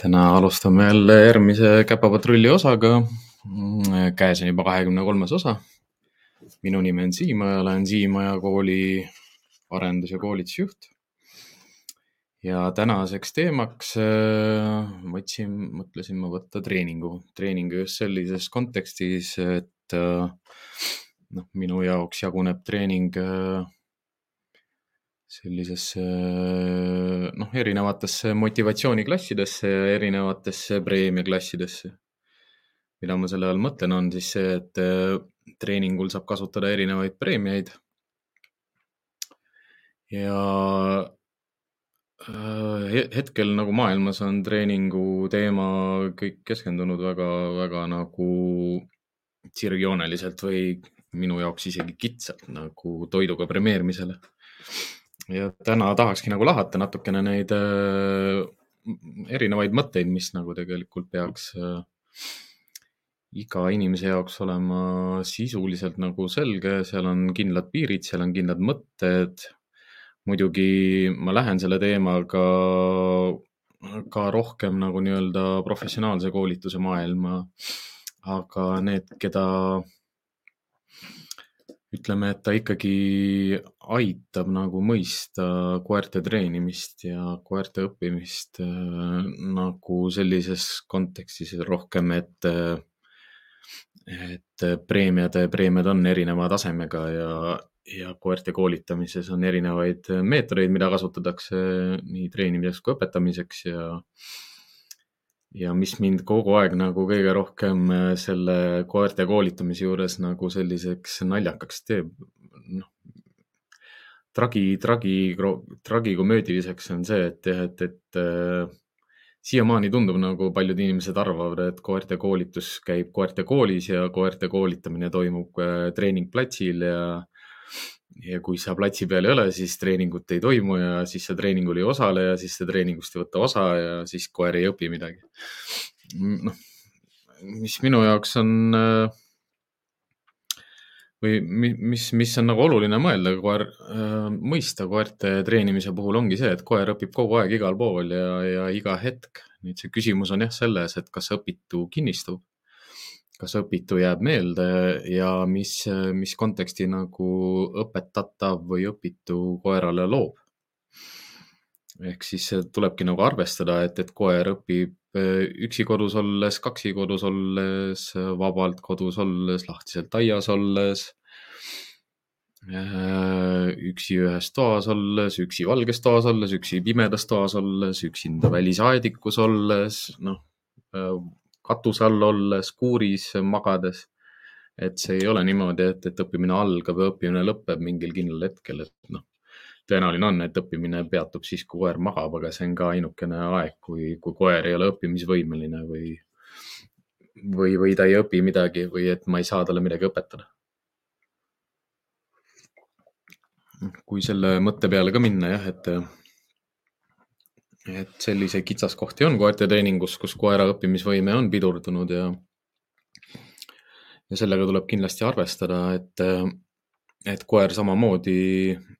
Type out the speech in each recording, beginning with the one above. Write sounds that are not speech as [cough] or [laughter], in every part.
täna alustame jälle järgmise Käpapatrulli osaga. käes on juba kahekümne kolmas osa. minu nimi on Siim ja olen Siimaja kooli arendus- ja koolitusjuht. ja tänaseks teemaks äh, võtsin, mõtlesin ma võtta treeningu, treeningu just sellises kontekstis, et äh, noh, minu jaoks jaguneb treening äh, sellisesse noh, erinevatesse motivatsiooniklassidesse ja erinevatesse preemiaklassidesse. mida ma selle all mõtlen, on siis see, et äh, treeningul saab kasutada erinevaid preemiaid. ja äh, hetkel nagu maailmas on treeningu teema kõik keskendunud väga-väga nagu sirgjooneliselt või minu jaoks isegi kitsalt nagu toiduga premeerimisele ja täna tahakski nagu lahata natukene neid äh, erinevaid mõtteid, mis nagu tegelikult peaks äh, iga inimese jaoks olema sisuliselt nagu selge, seal on kindlad piirid, seal on kindlad mõtted. muidugi ma lähen selle teemaga ka rohkem nagu nii-öelda professionaalse koolituse maailma. aga need, keda ütleme, et ta ikkagi aitab nagu mõista koerte treenimist ja koerte õppimist äh, nagu sellises kontekstis rohkem, et, et preemiad, preemiad on erineva tasemega ja, ja koerte koolitamises on erinevaid meetodeid, mida kasutatakse nii treenimiseks kui õpetamiseks ja ja mis mind kogu aeg nagu kõige rohkem äh, selle koerte koolitamise juures nagu selliseks naljakaks teeb, noh. tragi, tragi, tragikomöödiliseks on see, et jah, et, et äh, siiamaani tundub nagu paljud inimesed arvavad, et koerte koolitus käib koerte koolis ja koerte koolitamine toimub äh, treeningplatsil ja ja kui sa platsi peal ei ole, siis treeningut ei toimu ja siis sa treeningul ei osale ja siis sa treeningust ei võta osa ja siis koer ei õpi midagi. noh, mis minu jaoks on äh, või mis, mis on nagu oluline mõelda, koer, äh, mõista koerte treenimise puhul ongi see, et koer õpib kogu aeg igal pool ja, ja iga hetk. nüüd see küsimus on jah selles, et kas õpitu kinnistub kas õpitu jääb meelde ja mis, mis konteksti nagu õpetatav või õpitu koerale loob. ehk siis tulebki nagu arvestada, et, et koer õpib äh, üksi kodus olles, kaksi kodus olles, vabalt kodus olles, lahtiselt aias olles äh, üksi ühes toas olles, üksi valges toas olles, üksi pimedas toas olles, üksinda välisaedikus olles, noh, äh, katuse all olles, kuuris magades. et see ei ole niimoodi, et, et õppimine algab ja õppimine lõpeb mingil kindlal hetkel, et noh, tõenäoline on, et õppimine peatub siis, kui koer magab, aga see on ka ainukene aeg, kui, kui koer ei ole õppimisvõimeline või, või, või ta ei õpi midagi või et ma ei saa talle midagi õpetada. kui selle mõtte peale ka minna jah, et et selliseid kitsaskohti on koerte treeningus, kus koera õppimisvõime on pidurdunud ja, ja sellega tuleb kindlasti arvestada, et, et koer samamoodi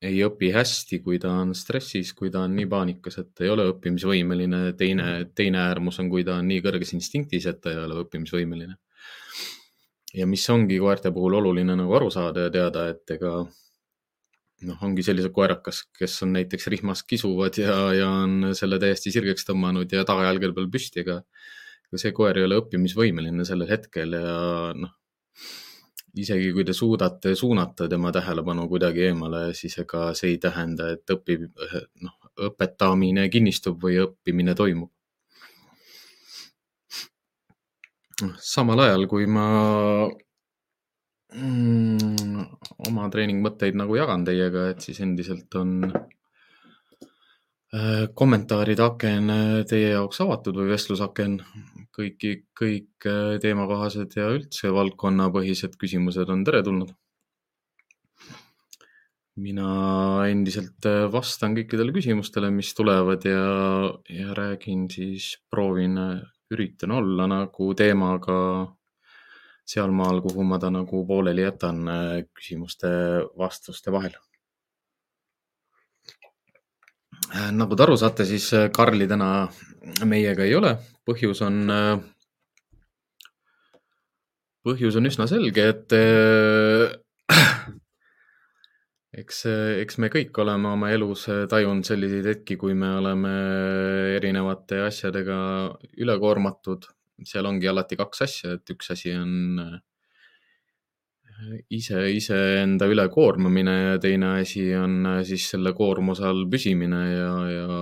ei õpi hästi, kui ta on stressis, kui ta on nii paanikas, et ei ole õppimisvõimeline. teine, teine äärmus on, kui ta on nii kõrges instinktis, et ta ei ole õppimisvõimeline. ja mis ongi koerte puhul oluline nagu aru saada ja teada, et ega noh, ongi sellised koerad, kas, kes on näiteks rihmas kisuvad ja, ja on selle täiesti sirgeks tõmmanud ja tagajalgade peal püsti, aga see koer ei ole õppimisvõimeline sellel hetkel ja noh, isegi kui te suudate suunata tema tähelepanu kuidagi eemale, siis ega see ei tähenda, et õpib, noh, õpetamine kinnistub või õppimine toimub. samal ajal, kui ma mm,? oma treeningmõtteid nagu jagan teiega, et siis endiselt on äh, kommentaaride aken äh, teie jaoks avatud või vestlusaken. kõiki, kõik äh, teemakohased ja üldse valdkonnapõhised küsimused on teretulnud. mina endiselt vastan kõikidele küsimustele, mis tulevad ja, ja räägin siis, proovin, üritan olla nagu teemaga sealmaal, kuhu ma ta nagu pooleli jätan küsimuste-vastuste vahel. nagu te aru saate, siis Karli täna meiega ei ole. põhjus on, põhjus on üsna selge, et [clears throat] eks, eks me kõik oleme oma elus tajunud selliseid hetki, kui me oleme erinevate asjadega üle koormatud. Seal ongi alati kaks asja, et üks asi on ise, iseenda ülekoormamine ja teine asi on siis selle koormuse all püsimine ja, ja,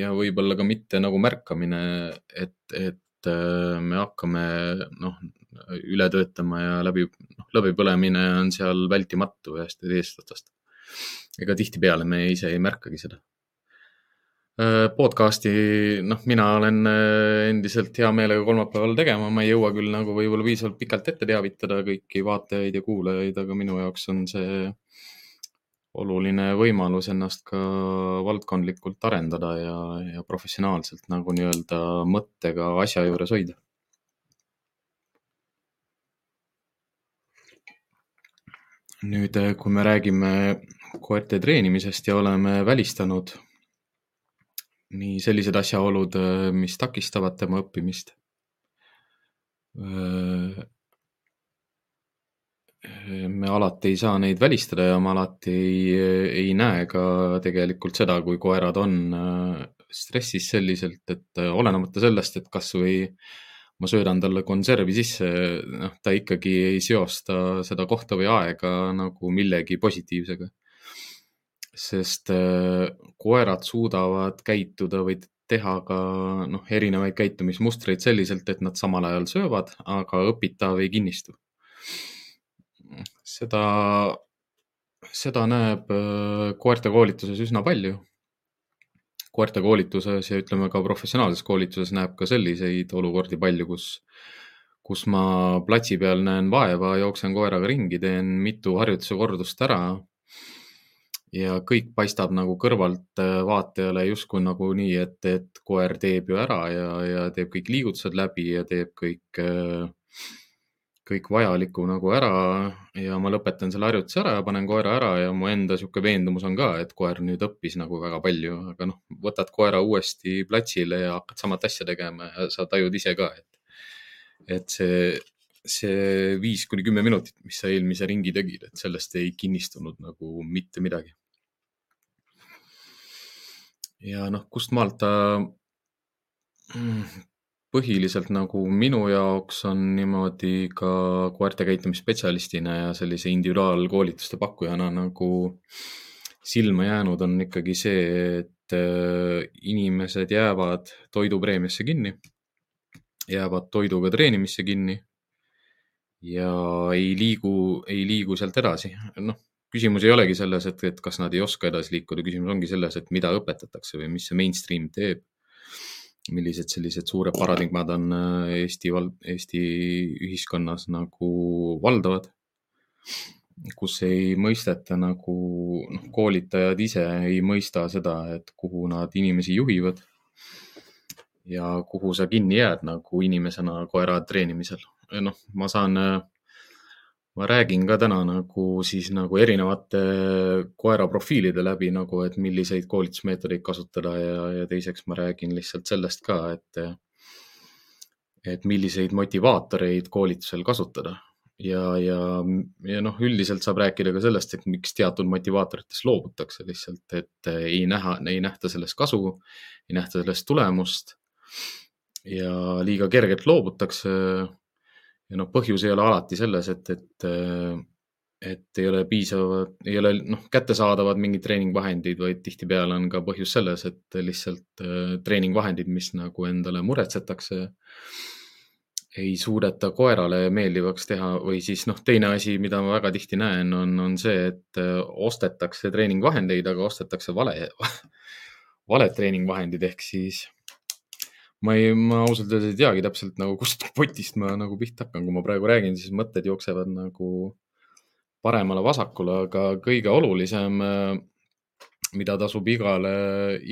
ja võib-olla ka mitte nagu märkamine, et, et me hakkame noh, üle töötama ja läbi, noh, läbipõlemine on seal vältimatu ühest või teisest otsast. ega tihtipeale me ise ei märkagi seda. Äh, podcast'i, noh, mina olen äh, endiselt hea meelega kolmapäeval tegema, ma ei jõua küll nagu võib-olla piisavalt pikalt ette teavitada kõiki vaatajaid ja kuulajaid, aga minu jaoks on see oluline võimalus ennast ka valdkondlikult arendada ja, ja professionaalselt nagu nii-öelda mõttega asja juures hoida. Nüüd, eh, kui me räägime koerte treenimisest ja oleme välistanud nii sellised asjaolud, eh, mis takistavad tema õppimist. Eh, me alati ei saa neid välistada ja ma alati ei, ei näe ka tegelikult seda, kui koerad on stressis selliselt, et olenemata sellest, et kasvõi ma söödan talle konservi sisse, noh, ta ikkagi ei seosta seda kohta või aega nagu millegi positiivsega. Sest äh, koerad suudavad käituda või teha ka noh, erinevaid käitumismustreid selliselt, et nad samal ajal söövad, aga õpitav ei kinnistu. seda, seda näeb äh, koerte koolituses üsna palju koertekoolituses ja ütleme ka professionaalses koolituses näeb ka selliseid olukordi palju, kus, kus ma platsi peal näen vaeva, jooksen koeraga ringi, teen mitu harjutuse kordust ära. Ja kõik paistab nagu kõrvalt äh, vaatajale justkui nagu nii, et, et koer teeb ju ära ja, ja teeb kõik liigutused läbi ja teeb kõik äh, kõik vajaliku nagu ära ja ma lõpetan selle harjutuse ära ja panen koera ära ja mu enda sihuke veendumus on ka, et koer nüüd õppis nagu väga palju, aga noh, võtad koera uuesti platsile ja hakkad samat asja tegema ja sa tajud ise ka, et, et see, see viis kuni kümme minutit, mis sa eelmise ringi tegid, et sellest ei kinnistunud nagu mitte midagi. Ja noh, kust maalt ta põhiliselt nagu minu jaoks on niimoodi ka koerte käitumisspetsialistina ja sellise individuaalkoolituste pakkujana nagu silma jäänud, on ikkagi see, et äh, inimesed jäävad toidupreemiasse kinni, jäävad toiduga treenimisse kinni ja ei liigu, ei liigu sealt edasi. noh, küsimus ei olegi selles, et, et kas nad ei oska edasi liikuda, küsimus ongi selles, et mida õpetatakse või mis see mainstream teeb. Millised sellised suured paradigmad on äh, Eesti val-, Eesti ühiskonnas nagu valdavad, kus ei mõisteta nagu, noh, koolitajad ise ei mõista seda, et kuhu nad inimesi juhivad. Ja kuhu sa kinni jääd nagu inimesena koera treenimisel. noh, ma saan äh, ma räägin ka täna nagu siis nagu erinevate koera profiilide läbi nagu, et milliseid koolitusmeetodeid kasutada ja, ja teiseks ma räägin lihtsalt sellest ka, et, et milliseid motivaatoreid koolitusel kasutada. ja, ja, ja noh, üldiselt saab rääkida ka sellest, et miks teatud motivaatoritest loobutakse lihtsalt, et ei näha, ei nähta sellest kasu, ei nähta sellest tulemust ja liiga kergelt loobutakse ja noh, põhjus ei ole alati selles, et, et, et ei ole piisavad, ei ole noh, kättesaadavad mingid treeningvahendid, vaid tihtipeale on ka põhjus selles, et lihtsalt äh, treeningvahendid, mis nagu endale muretsetakse, ei suudeta koerale meeldivaks teha või siis noh, teine asi, mida ma väga tihti näen, on, on see, et äh, ostetakse treeningvahendeid, aga ostetakse vale, [laughs] valed treeningvahendid ehk siis ma ei, ma ausalt öeldes ei teagi täpselt nagu, [laughs] kust potist ma nagu pihta hakkan, kui ma praegu räägin, siis mõtted jooksevad nagu paremale-vasakule, aga kõige olulisem, mida tasub igale,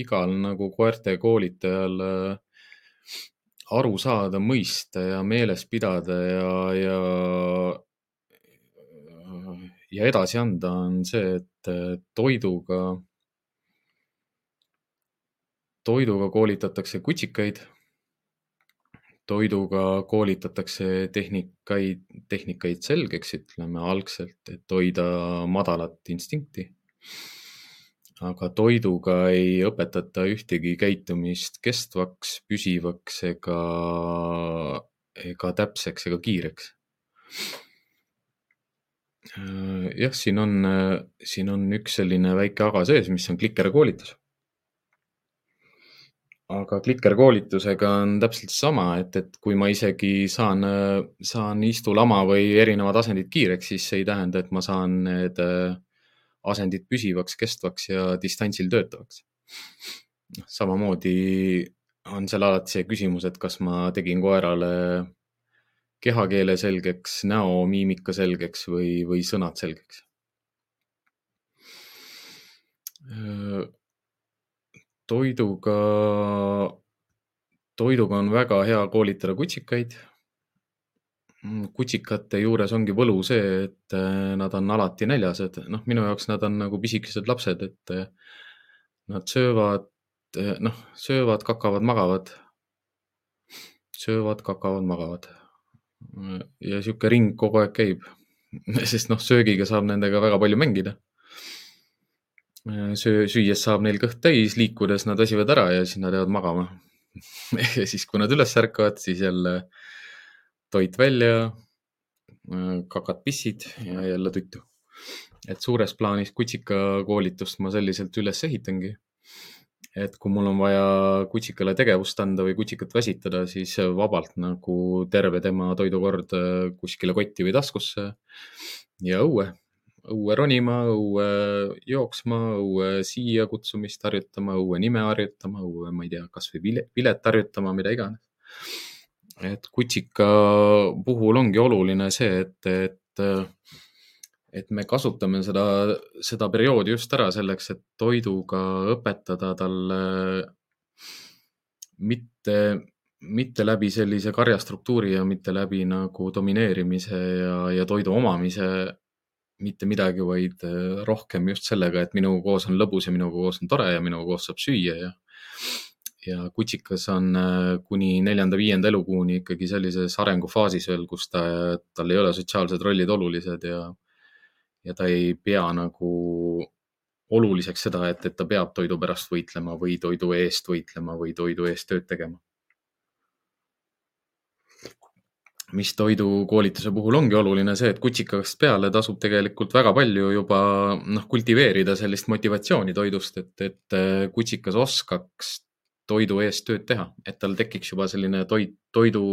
igal nagu koerte koolitajal aru saada, mõista ja meeles pidada ja, ja, ja edasi anda, on see, et toiduga toiduga koolitatakse kutsikaid. Toiduga koolitatakse tehnikaid, tehnikaid selgeks, ütleme algselt, et hoida madalat instinkti. aga toiduga ei õpetata ühtegi käitumist kestvaks, püsivaks ega, ega täpseks ega kiireks jah, siin on, siin on üks selline väike aga sees, mis on klikerkoolitus aga klikerkoolitusega on täpselt sama, et, et kui ma isegi saan, saan istulama või erinevad asendid kiireks, siis see ei tähenda, et ma saan need äh, asendid püsivaks, kestvaks ja distantsil töötavaks. Noh, samamoodi on seal alati see küsimus, et kas ma tegin koerale kehakeele selgeks, näomiimika selgeks või, või sõnad selgeks äh, toiduga, toiduga on väga hea koolitada kutsikaid. Kutsikate juures ongi võlu see, et äh, nad on alati näljased, noh, minu jaoks nad on nagu pisikesed lapsed, et äh, nad söövad, äh, noh, söövad, kakavad, magavad. söövad, kakavad, magavad. ja sihuke ring kogu aeg käib, [laughs] sest noh, söögiga saab nendega väga palju mängida söö, süües saab neil kõht täis, liikudes nad väsivad ära ja siis nad jäävad magama [laughs] ja siis, kui nad üles ärkavad, siis jälle toit välja, kakad-pissid ja jälle tuttu. et suures plaanis kutsikakoolitust ma selliselt üles ehitangi. et kui mul on vaja kutsikale tegevust anda või kutsikat väsitada, siis vabalt nagu terve tema toidukord kuskile kotti või taskusse ja õue õue ronima, õue jooksma, õue siia kutsumist harjutama, õue nime harjutama, õue, ma ei tea, kasvõi pilet, pilet harjutama, mida iganes. et kutsika puhul ongi oluline see, et, et, et me kasutame seda, seda perioodi just ära selleks, et toiduga õpetada talle mitte, mitte läbi sellise karjastruktuuri ja mitte läbi nagu domineerimise ja, ja toidu omamise mitte midagi, vaid äh, rohkem just sellega, et minuga koos on lõbus ja minuga koos on tore ja minuga koos saab süüa ja ja kutsikas on äh, kuni neljanda-viienda elukuuni ikkagi sellises arengufaasis veel, kus ta, tal ei ole sotsiaalsed rollid olulised ja, ja ta ei pea nagu oluliseks seda, et, et ta peab toidu pärast võitlema või toidu eest võitlema või toidu eest tööd tegema mis toidukoolituse puhul ongi oluline see, et kutsikast peale tasub tegelikult väga palju juba noh, kultiveerida sellist motivatsiooni toidust, et, et äh, kutsikas oskaks toidu eest tööd teha, et tal tekiks juba selline toit, toidu,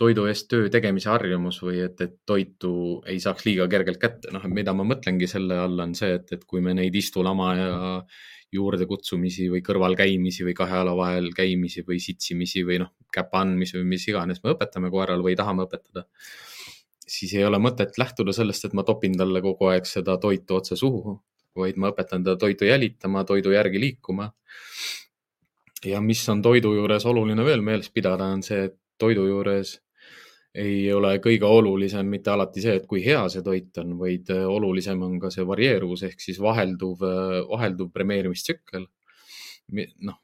toidu eest töö tegemise harjumus või et, et toitu ei saaks liiga kergelt kätte. noh, mida ma mõtlengi selle all on see, et, et kui me neid istulama ja juurdekutsumisi või kõrvalkäimisi või kahe jala vahel käimisi või sitsimisi või noh, käpa andmisi või mis iganes me õpetame koerale või tahame õpetada, siis ei ole mõtet lähtuda sellest, et ma topin talle kogu aeg seda toitu otse suhu, vaid ma õpetan teda toitu jälitama, toidu järgi liikuma. ja mis on toidu juures oluline veel meeles pidada, on see, et toidu juures ei ole kõige olulisem mitte alati see, et kui hea see toit on, vaid äh, olulisem on ka see varieeruvus ehk siis vahelduv, äh, vahelduv premeerimistsükkel. noh,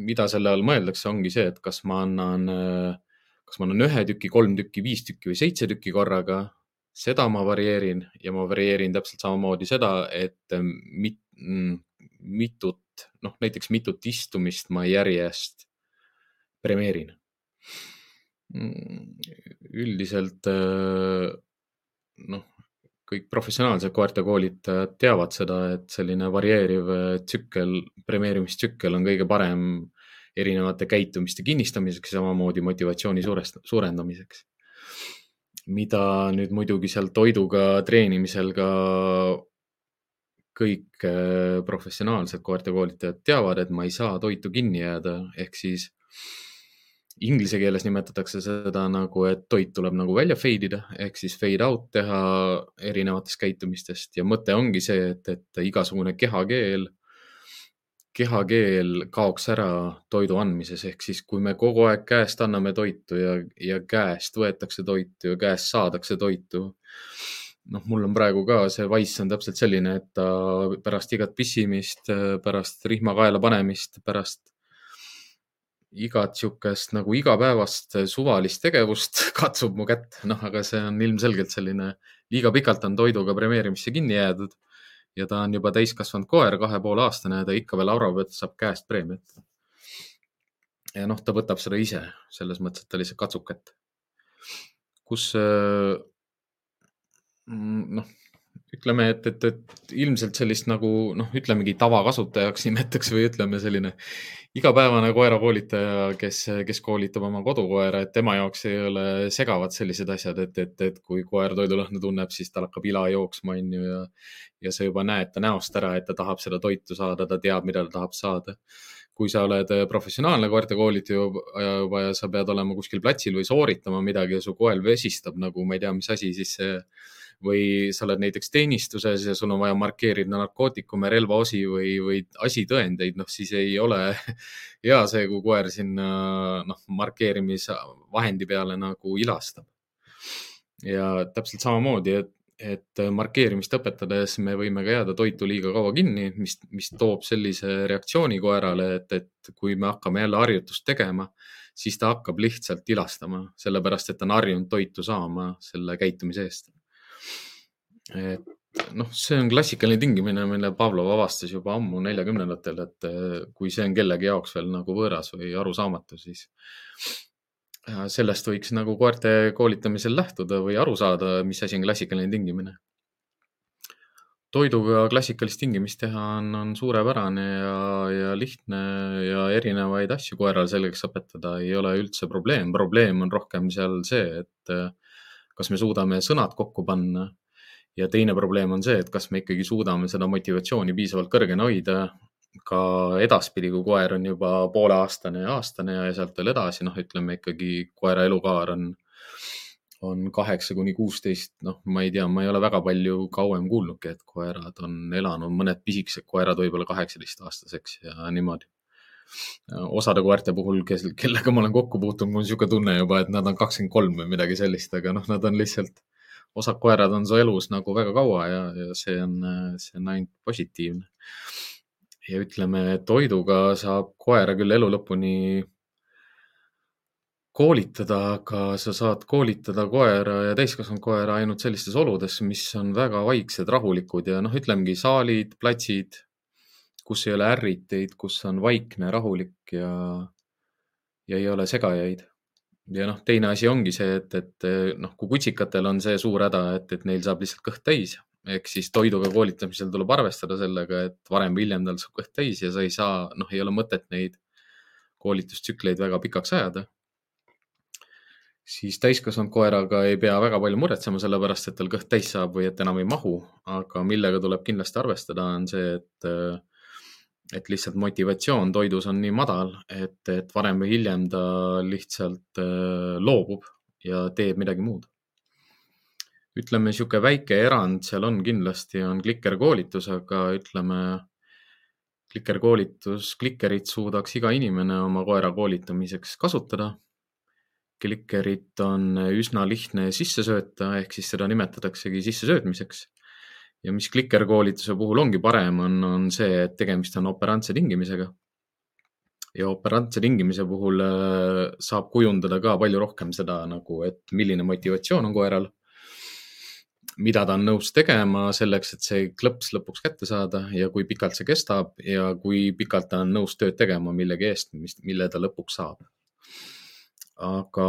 mida selle all mõeldakse, ongi see, et kas ma annan, äh, kas ma annan ühe tüki, kolm tükki, viis tükki või seitse tükki korraga. seda ma varieerin ja ma varieerin täpselt samamoodi seda, et mit, mm, mitut, noh näiteks mitut istumist ma järjest premeerin üldiselt äh, noh, kõik professionaalsed koertekoolitajad teavad seda, et selline varieeriv äh, tsükkel, premeerimistsükkel on kõige parem erinevate käitumiste kinnistamiseks ja samamoodi motivatsiooni suurest, suurendamiseks. mida nüüd muidugi seal toiduga treenimisel ka kõik äh, professionaalsed koertekoolitajad teavad, et ma ei saa toitu kinni jääda, ehk siis Inglise keeles nimetatakse seda nagu, et toit tuleb nagu välja fade ida ehk siis fade out teha erinevatest käitumistest ja mõte ongi see, et, et igasugune kehakeel, kehakeel kaoks ära toidu andmises, ehk siis kui me kogu aeg käest anname toitu ja, ja käest võetakse toitu ja käest saadakse toitu. noh, mul on praegu ka see Wise on täpselt selline, et ta pärast igat pissimist, pärast rihma kaela panemist, pärast igat sihukest nagu igapäevast suvalist tegevust [laughs] katsub mu kätt, noh, aga see on ilmselgelt selline, liiga pikalt on toiduga premeerimisse kinni jäädud ja ta on juba täiskasvanud koer, kahe poole aastane ja ta ikka veel arvab, et saab käest preemiat. ja noh, ta võtab seda ise selles mõttes, et ta lihtsalt katsub kätt. kus noh ütleme, et, et, et ilmselt sellist nagu noh, ütlemegi tavakasutajaks [laughs] nimetaks või ütleme, selline igapäevane koerakoolitaja, kes, kes koolitab oma kodukoera, et tema jaoks ei ole segavad sellised asjad, et, et, et kui koer toidulõhna tunneb, siis tal hakkab ila jooksma, on ju, ja, ja sa juba näed ta näost ära, et ta tahab seda toitu saada, ta teab, mida ta tahab saada. Kui sa oled professionaalne koertekoolitaja juba ja sa pead olema kuskil platsil või sooritama midagi ja su koer vesistab nagu ma ei tea, mis asi, siis see või sa oled näiteks teenistuses ja sul on vaja markeerida narkootikume, relvaosi või, või asitõendeid, noh siis ei ole [laughs] hea see, kui koer sinna noh, markeerimisvahendi peale nagu ilastab. ja täpselt samamoodi, et, et markeerimist õpetades me võime ka jääda toitu liiga kaua kinni, mis, mis toob sellise reaktsiooni koerale, et, et kui me hakkame jälle harjutust tegema, siis ta hakkab lihtsalt ilastama, sellepärast et ta on harjunud toitu saama selle käitumise eest et noh, see on klassikaline tingimine, mille Pavlov avastas juba ammu neljakümnendatel, et eh, kui see on kellegi jaoks veel nagu võõras või arusaamatu, siis äh, sellest võiks nagu koerte koolitamisel lähtuda või aru saada, mis asi on klassikaline tingimine. toiduga klassikalist tingimist teha on, on suurepärane ja, ja lihtne ja erinevaid asju koerale selgeks õpetada ei ole üldse probleem. probleem on rohkem seal see, et eh, kas me suudame sõnad kokku panna ja teine probleem on see, et kas me ikkagi suudame seda motivatsiooni piisavalt kõrgena hoida ka edaspidi, kui koer on juba pooleaastane ja aastane ja sealt veel edasi, noh, ütleme ikkagi koera elukaar on, on kaheksa kuni kuusteist, noh, ma ei tea, ma ei ole väga palju kauem kuulnudki, et koerad on elanud, mõned pisikesed koerad võib-olla kaheksateistaastaseks ja niimoodi. osade koerte puhul, kes, kellega ma olen kokku puutunud, mul on niisugune tunne juba, et nad on kakskümmend kolm või midagi sellist, aga noh, nad on lihtsalt osad koerad on su elus nagu väga kaua ja, ja see on, see on ainult positiivne. ja ütleme, toiduga saab koera küll elu lõpuni koolitada, aga sa saad koolitada koera ja täiskasvanud koera ainult sellistes oludes, mis on väga vaiksed, rahulikud ja noh, ütlemegi saalid, platsid, kus ei ole ärriteid, kus on vaikne, rahulik ja, ja ei ole segajaid ja noh, teine asi ongi see, et, et noh, kui kutsikatel on see suur häda, et, et neil saab lihtsalt kõht täis ehk siis toiduga koolitamisel tuleb arvestada sellega, et varem või hiljem tal saab kõht täis ja sa ei saa, noh, ei ole mõtet neid koolitustsükleid väga pikaks ajada. siis täiskasvanud koeraga ei pea väga palju muretsema, sellepärast et tal kõht täis saab või et enam ei mahu, aga millega tuleb kindlasti arvestada, on see, et et lihtsalt motivatsioon toidus on nii madal, et, et varem või hiljem ta lihtsalt äh, loobub ja teeb midagi muud. ütleme, niisugune väike erand seal on kindlasti, on klikerkoolitus, aga ütleme, klikerkoolitus, klikerit suudaks iga inimene oma koera koolitamiseks kasutada. klikerit on üsna lihtne sisse sööta, ehk siis seda nimetataksegi sissesöötmiseks ja mis klikerkoolituse puhul ongi parem, on, on see, et tegemist on operantse tingimisega. ja operantse tingimise puhul äh, saab kujundada ka palju rohkem seda nagu, et milline motivatsioon on koeral. mida ta on nõus tegema selleks, et see klõps lõpuks kätte saada ja kui pikalt see kestab ja kui pikalt ta on nõus tööd tegema millegi eest, mis, mille ta lõpuks saab aga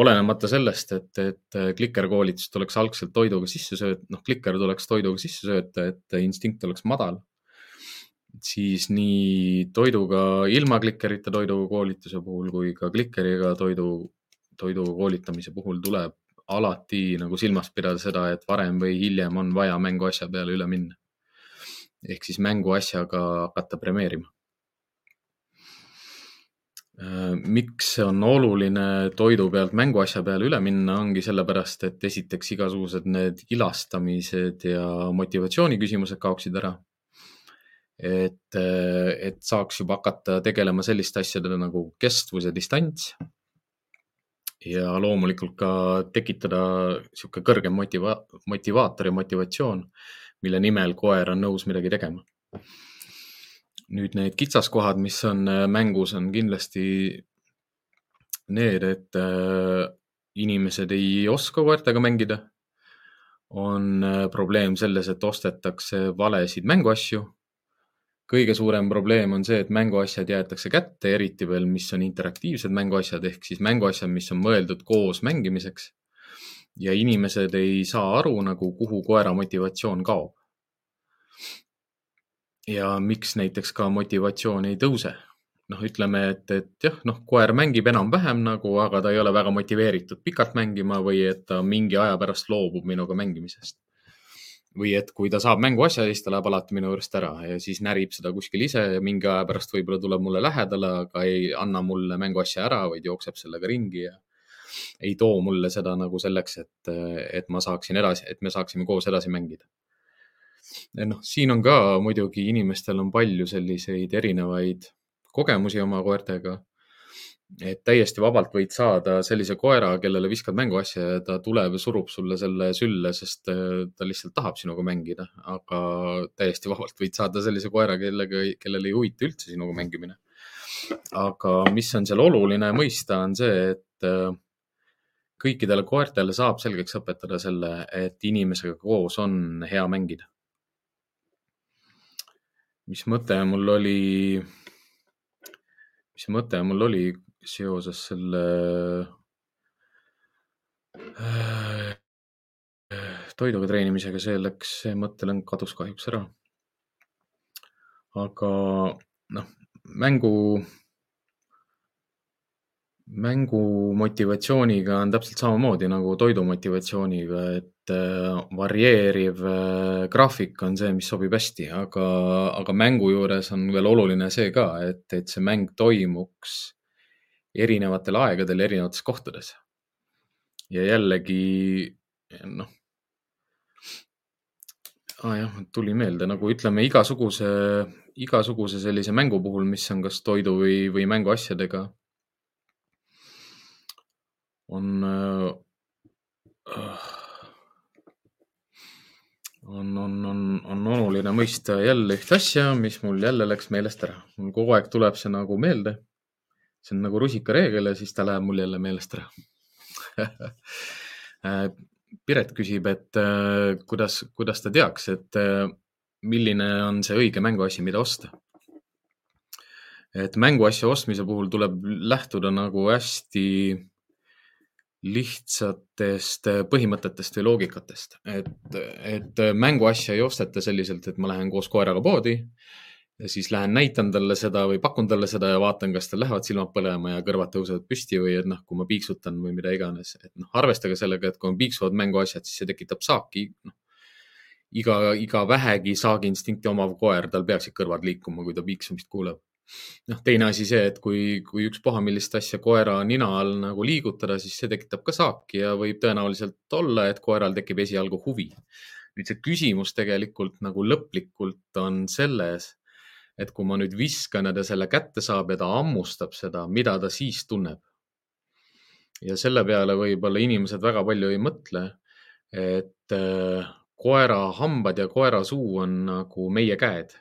olenemata sellest, et, et klikerkoolitust tuleks algselt toiduga sisse sööta, noh, kliker tuleks toiduga sisse sööta, et instinkt oleks madal. siis nii toiduga, ilma klikerita toiduga koolituse puhul kui ka klikeriga toidu, toiduga koolitamise puhul tuleb alati nagu silmas pidada seda, et varem või hiljem on vaja mänguasja peale üle minna. ehk siis mänguasjaga hakata premeerima Äh, miks see on oluline toidu pealt mänguasja peale üle minna, ongi sellepärast, et esiteks igasugused need ilastamised ja motivatsiooni küsimused kaoksid ära. et, äh, et saaks juba hakata tegelema selliste asjadega nagu kestvus ja distants. ja loomulikult ka tekitada niisugune kõrgem motiva-, motivaator ja motivatsioon, mille nimel koer on nõus midagi tegema nüüd need kitsaskohad, mis on äh, mängus, on kindlasti need, et äh, inimesed ei oska koertega mängida. on äh, probleem selles, et ostetakse valesid mänguasju. kõige suurem probleem on see, et mänguasjad jäetakse kätte, eriti veel, mis on interaktiivsed mänguasjad ehk siis mänguasjad, mis on mõeldud koos mängimiseks. ja inimesed ei saa aru nagu, kuhu koera motivatsioon kaob. Ja miks näiteks ka motivatsioon ei tõuse noh, ütleme, et, et jah, noh, koer mängib enam-vähem nagu, aga ta ei ole väga motiveeritud pikalt mängima või et ta mingi aja pärast loobub minuga mängimisest. või et kui ta saab mänguasja, siis ta läheb alati minu juurest ära ja siis närib seda kuskil ise ja mingi aja pärast võib-olla tuleb mulle lähedale, aga ei anna mulle mänguasja ära, vaid jookseb sellega ringi ja ei too mulle seda nagu selleks, et, et ma saaksin edasi, et me saaksime koos edasi mängida noh, siin on ka muidugi inimestel on palju selliseid erinevaid kogemusi oma koertega. et täiesti vabalt võid saada sellise koera, kellele viskad mänguasja ja ta tuleb ja surub sulle selle sülle, sest äh, ta lihtsalt tahab sinuga mängida, aga täiesti vabalt võid saada sellise koera, kellega, kellele ei huvita üldse sinuga mängimine. aga mis on seal oluline mõista, on see, et äh, kõikidele koertele saab selgeks õpetada selle, et inimesega koos on hea mängida. Mis mõte mul oli mis mõte mul oli seoses selle äh, toiduga treenimisega, see läks, see mõttelõng kadus kahjuks ära. aga noh, mängu, mängu motivatsiooniga on täpselt samamoodi nagu toidu motivatsiooniga, et et äh, varieeriv äh, graafik on see, mis sobib hästi, aga, aga mängu juures on veel oluline see ka, et, et see mäng toimuks erinevatel aegadel erinevates kohtades. ja jällegi noh ah,, jah, tuli meelde nagu ütleme igasuguse, igasuguse sellise mängu puhul, mis on kas toidu või, või mänguasjadega, on äh, on, on, on, on oluline mõista jälle ühte asja, mis mul jälle läks meelest ära. mul kogu aeg tuleb see nagu meelde. see on nagu rusikareegel ja siis ta läheb mul jälle meelest ära [laughs] äh, Piret küsib, et äh, kuidas, kuidas ta teaks, et äh, milline on see õige mänguasi, mida osta. et mänguasja ostmise puhul tuleb lähtuda nagu hästi lihtsatest äh, põhimõtetest või loogikatest, et, et äh, mänguasja ei osteta selliselt, et ma lähen koos koeraga poodi ja siis lähen näitan talle seda või pakun talle seda ja vaatan, kas tal lähevad silmad põlema ja kõrvad tõusevad püsti või et noh, kui ma piiksutan või mida iganes, et noh, arvestage sellega, et kui on piiksuvad mänguasjad, siis see tekitab saaki. noh, iga, iga vähegi saagiinstinkti omav koer, tal peaksid kõrvad liikuma, kui ta piiksumist kuuleb noh, teine asi see, et kui, kui ükspuha millist asja koera nina all nagu liigutada, siis see tekitab ka saaki ja võib tõenäoliselt olla, et koeral tekib esialgu huvi. nüüd see küsimus tegelikult nagu lõplikult on selles, et kui ma nüüd viskan ja ta selle kätte saab ja ta hammustab seda, mida ta siis tunneb. ja selle peale võib-olla inimesed väga palju ei mõtle, et äh, koera hambad ja koera suu on nagu meie käed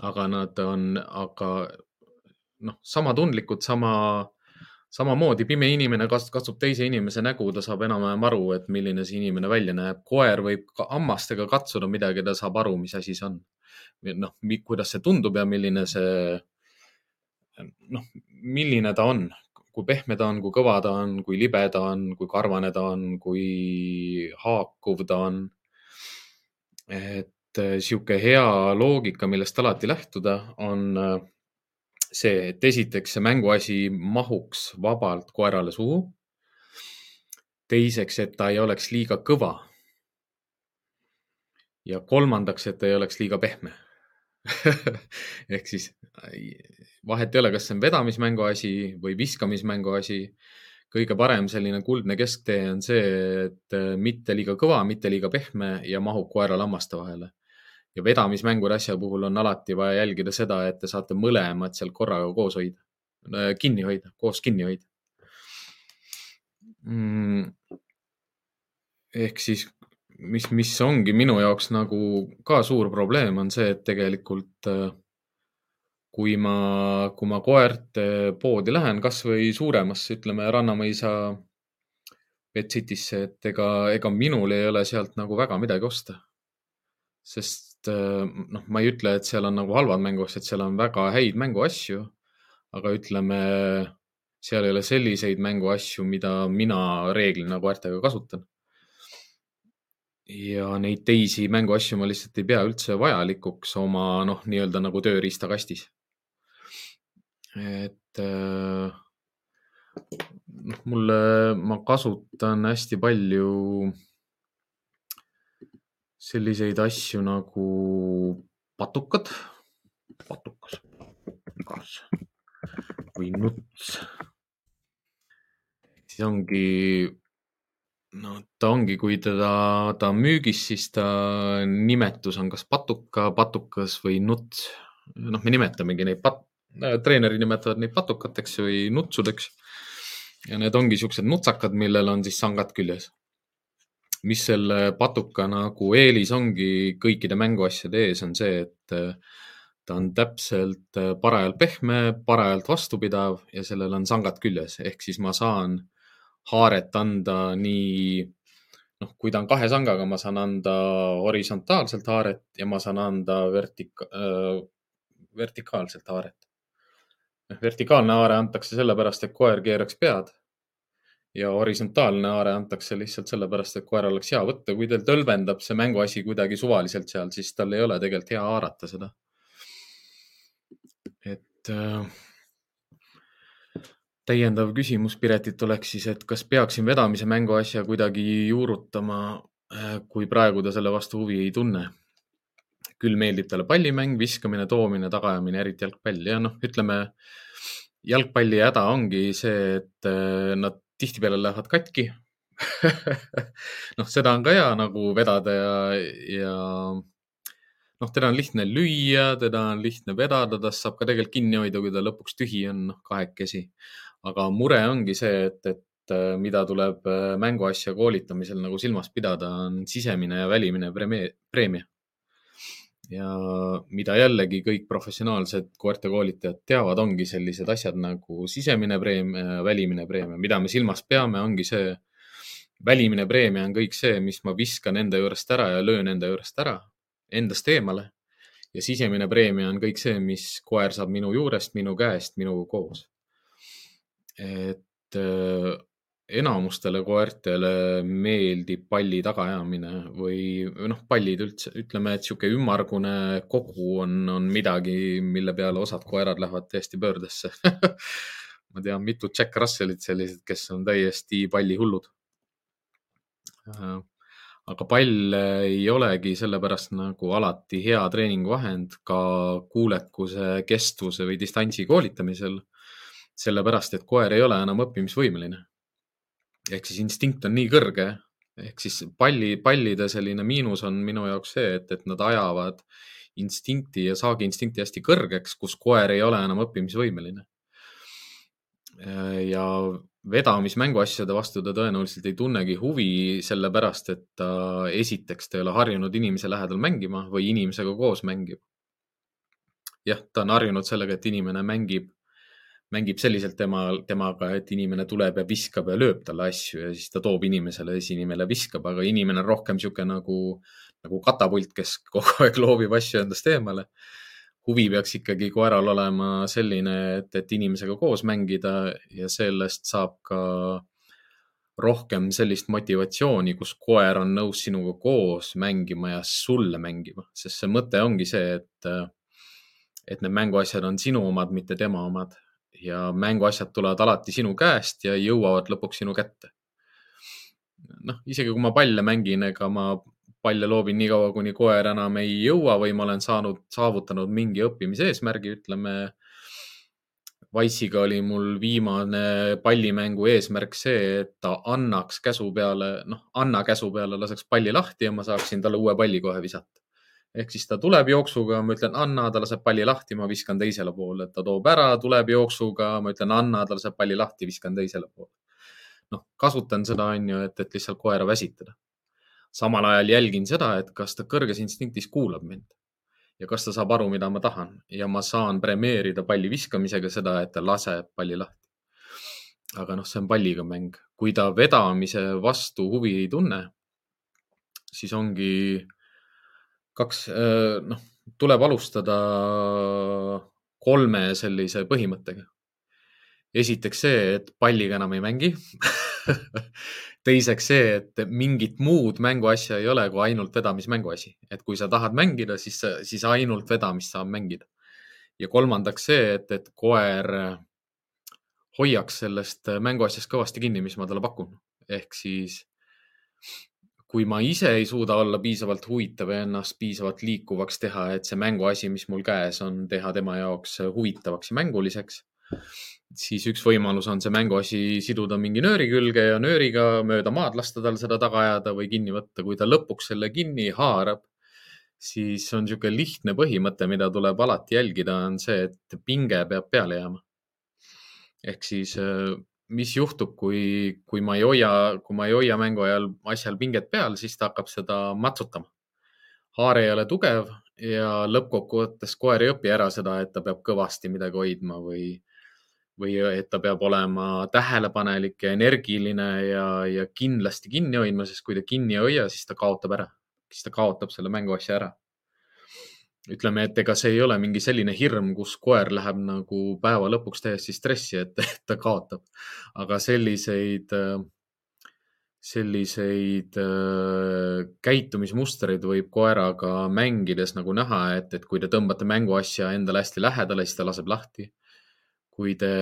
aga nad on, aga noh, sama tundlikud, sama, samamoodi pime inimene katsub teise inimese nägu, ta saab enam-vähem aru, et milline see inimene välja näeb. koer võib ka hammastega katsuda midagi, ta saab aru, mis asi see on. noh, kuidas see tundub ja milline see, noh, milline ta on, kui pehme ta on, kui kõva ta on, kui libe ta on, kui karvane ta on, kui haakuv ta on. et sihuke hea loogika, millest alati lähtuda, on äh, see, et esiteks see mänguasi mahuks vabalt koerale suhu. teiseks, et ta ei oleks liiga kõva. ja kolmandaks, et ta ei oleks liiga pehme [laughs] ehk siis vahet ei ole, kas see on vedamismänguasi või viskamismänguasi kõige parem selline kuldne kesktee on see, et äh, mitte liiga kõva, mitte liiga pehme ja mahub koerale hammaste vahele ja vedamismängude asja puhul on alati vaja jälgida seda, et te saate mõlemad seal korraga koos hoida, kinni hoida, koos kinni hoida. Mm.. ehk siis, mis, mis ongi minu jaoks nagu ka suur probleem, on see, et tegelikult äh, kui ma, kui ma koerte poodi lähen, kasvõi suuremasse, ütleme Rannamõisa Pet Citysse, et ega, ega minul ei ole sealt nagu väga midagi osta. sest noh, ma ei ütle, et seal on nagu halvad mänguasjad, seal on väga häid mänguasju, aga ütleme, seal ei ole selliseid mänguasju, mida mina reeglina koertega kasutan. ja neid teisi mänguasju ma lihtsalt ei pea üldse vajalikuks oma noh, nii-öelda nagu tööriistakastis. et äh, noh, mulle, ma kasutan hästi palju selliseid asju nagu patukad, patukas, kas või nuts. siis ongi, no ta ongi, kui teda, ta on müügis, siis ta nimetus on kas patuka, patukas või nuts. noh, me nimetamegi neid pat-, treenerid nimetavad neid patukateks või nutsudeks ja need ongi siuksed nutsakad, millel on siis sangad küljes. Mis selle patuka nagu eelis ongi kõikide mänguasjade ees, on see, et äh, ta on täpselt äh, parajalt pehme, parajalt vastupidav ja sellel on sangad küljes, ehk siis ma saan haaret anda nii, noh, kui ta on kahe sangaga, ma saan anda horisontaalselt haaret ja ma saan anda vertika- äh,, vertikaalselt haaret vertikaalne haare antakse sellepärast, et koer keeraks pead. Ja horisontaalne haare antakse lihtsalt sellepärast, et koeral oleks hea võtta. kui tal tõlbendab see mänguasi kuidagi suvaliselt seal, siis tal ei ole tegelikult hea haarata seda. et äh, täiendav küsimus Piretit oleks siis, et kas peaksin vedamise mänguasja kuidagi juurutama, äh, kui praegu ta selle vastu huvi ei tunne küll meeldib talle pallimäng, viskamine, toomine, tagaajamine, eriti jalgpall ja noh, ütleme jalgpalli häda ongi see, et äh, nad tihtipeale lähevad katki [laughs] noh, seda on ka hea nagu vedada ja, ja noh, teda on lihtne lüüa, teda on lihtne vedada, tast saab ka tegelikult kinni hoida, kui ta lõpuks tühi on, noh, kahekesi. aga mure ongi see, et, et äh, mida tuleb äh, mänguasja koolitamisel nagu silmas pidada, on sisemine ja välimine preemia ja mida jällegi kõik professionaalsed koertekoolitajad teavad, ongi sellised asjad nagu sisemine preemia välimine preemia. mida me silmas peame, ongi see, välimine preemia on kõik see, mis ma viskan enda juurest ära ja löön enda juurest ära, endast eemale. ja sisemine preemia on kõik see, mis koer saab minu juurest, minu käest, minuga koos. et enamustele koertele meeldib palli tagaajamine või noh, pallid üldse, ütleme, et sihuke ümmargune kogu on, on midagi, mille peale osad koerad lähevad täiesti pöördesse [laughs] ma tean mitut Jack Russellit sellised, kes on täiesti pallihullud. Äh, aga pall ei olegi sellepärast nagu alati hea treeninguvahend ka kuulekuse, kestvuse või distantsi koolitamisel. sellepärast, et koer ei ole enam õppimisvõimeline ehk siis instinkt on nii kõrge, ehk siis palli, pallide selline miinus on minu jaoks see, et, et nad ajavad instinkti ja saagiinstinkti hästi kõrgeks, kus koer ei ole enam õppimisvõimeline. ja vedamismänguasjade vastu ta tõenäoliselt ei tunnegi huvi, sellepärast et ta esiteks, ta ei ole harjunud inimese lähedal mängima või inimesega koos mängib. jah, ta on harjunud sellega, et inimene mängib mängib selliselt tema, temaga, et inimene tuleb ja viskab ja lööb talle asju ja siis ta toob inimesele ja siis inimene viskab, aga inimene on rohkem niisugune nagu, nagu katapult, kes [laughs] kogu aeg loobib asju endast eemale. huvi peaks ikkagi koeral olema selline, et, et inimesega koos mängida ja sellest saab ka rohkem sellist motivatsiooni, kus koer on nõus sinuga koos mängima ja sulle mängima, sest see mõte ongi see, et, et need mänguasjad on sinu omad, mitte tema omad ja mänguasjad tulevad alati sinu käest ja jõuavad lõpuks sinu kätte. noh, isegi kui ma palle mängin, ega ma palle loobin nii kaua, kuni koer enam ei jõua või ma olen saanud, saavutanud mingi õppimise eesmärgi, ütleme. Wise'iga oli mul viimane pallimängu eesmärk see, et ta annaks käsu peale, noh, anna käsu peale, laseks palli lahti ja ma saaksin talle uue palli kohe visata ehk siis ta tuleb jooksuga, ma ütlen anna, ta laseb palli lahti, ma viskan teisele poole, ta toob ära, tuleb jooksuga, ma ütlen anna, ta laseb palli lahti, viskan teisele poole. noh, kasutan seda, on ju, et, et lihtsalt koera väsitada. samal ajal jälgin seda, et kas ta kõrges instinktis kuulab mind. ja kas ta saab aru, mida ma tahan ja ma saan premeerida palli viskamisega seda, et ta laseb palli lahti. aga noh, see on palliga mäng, kui ta vedamise vastu huvi ei tunne, siis ongi kaks, äh, noh, tuleb alustada kolme sellise põhimõttega. esiteks see, et palliga enam ei mängi [laughs] teiseks see, et mingit muud mänguasja ei ole kui ainult vedamismänguasi, et kui sa tahad mängida, siis, siis ainult vedamist saab mängida. ja kolmandaks see, et, et koer hoiaks sellest mänguasjast kõvasti kinni, mis ma talle pakun. ehk siis kui ma ise ei suuda olla piisavalt huvitav ja ennast piisavalt liikuvaks teha, et see mänguasi, mis mul käes on, teha tema jaoks huvitavaks ja mänguliseks, siis üks võimalus on see mänguasi siduda mingi nööri külge ja nööriga mööda maad lasta tal seda taga ajada või kinni võtta. kui ta lõpuks selle kinni haarab, siis on niisugune lihtne põhimõte, mida tuleb alati jälgida, on see, et pinge peab peale jääma. ehk siis mis juhtub, kui, kui ma ei hoia, kui ma ei hoia mängu ajal asjal pinget peal, siis ta hakkab seda matsutama. haare ei ole tugev ja lõppkokkuvõttes koer ei õpi ära seda, et ta peab kõvasti midagi hoidma või, või et ta peab olema tähelepanelik ja energiline ja, ja kindlasti kinni hoidma, sest kui ta kinni ei hoia, siis ta kaotab ära, siis ta kaotab selle mänguasja ära ütleme, et ega see ei ole mingi selline hirm, kus koer läheb nagu päeva lõpuks täiesti stressi, et [laughs] ta kaotab. aga selliseid, selliseid äh, käitumismustreid võib koeraga mängides nagu näha, et, et kui te tõmbate mänguasja endale hästi lähedale, siis ta laseb lahti. Kui te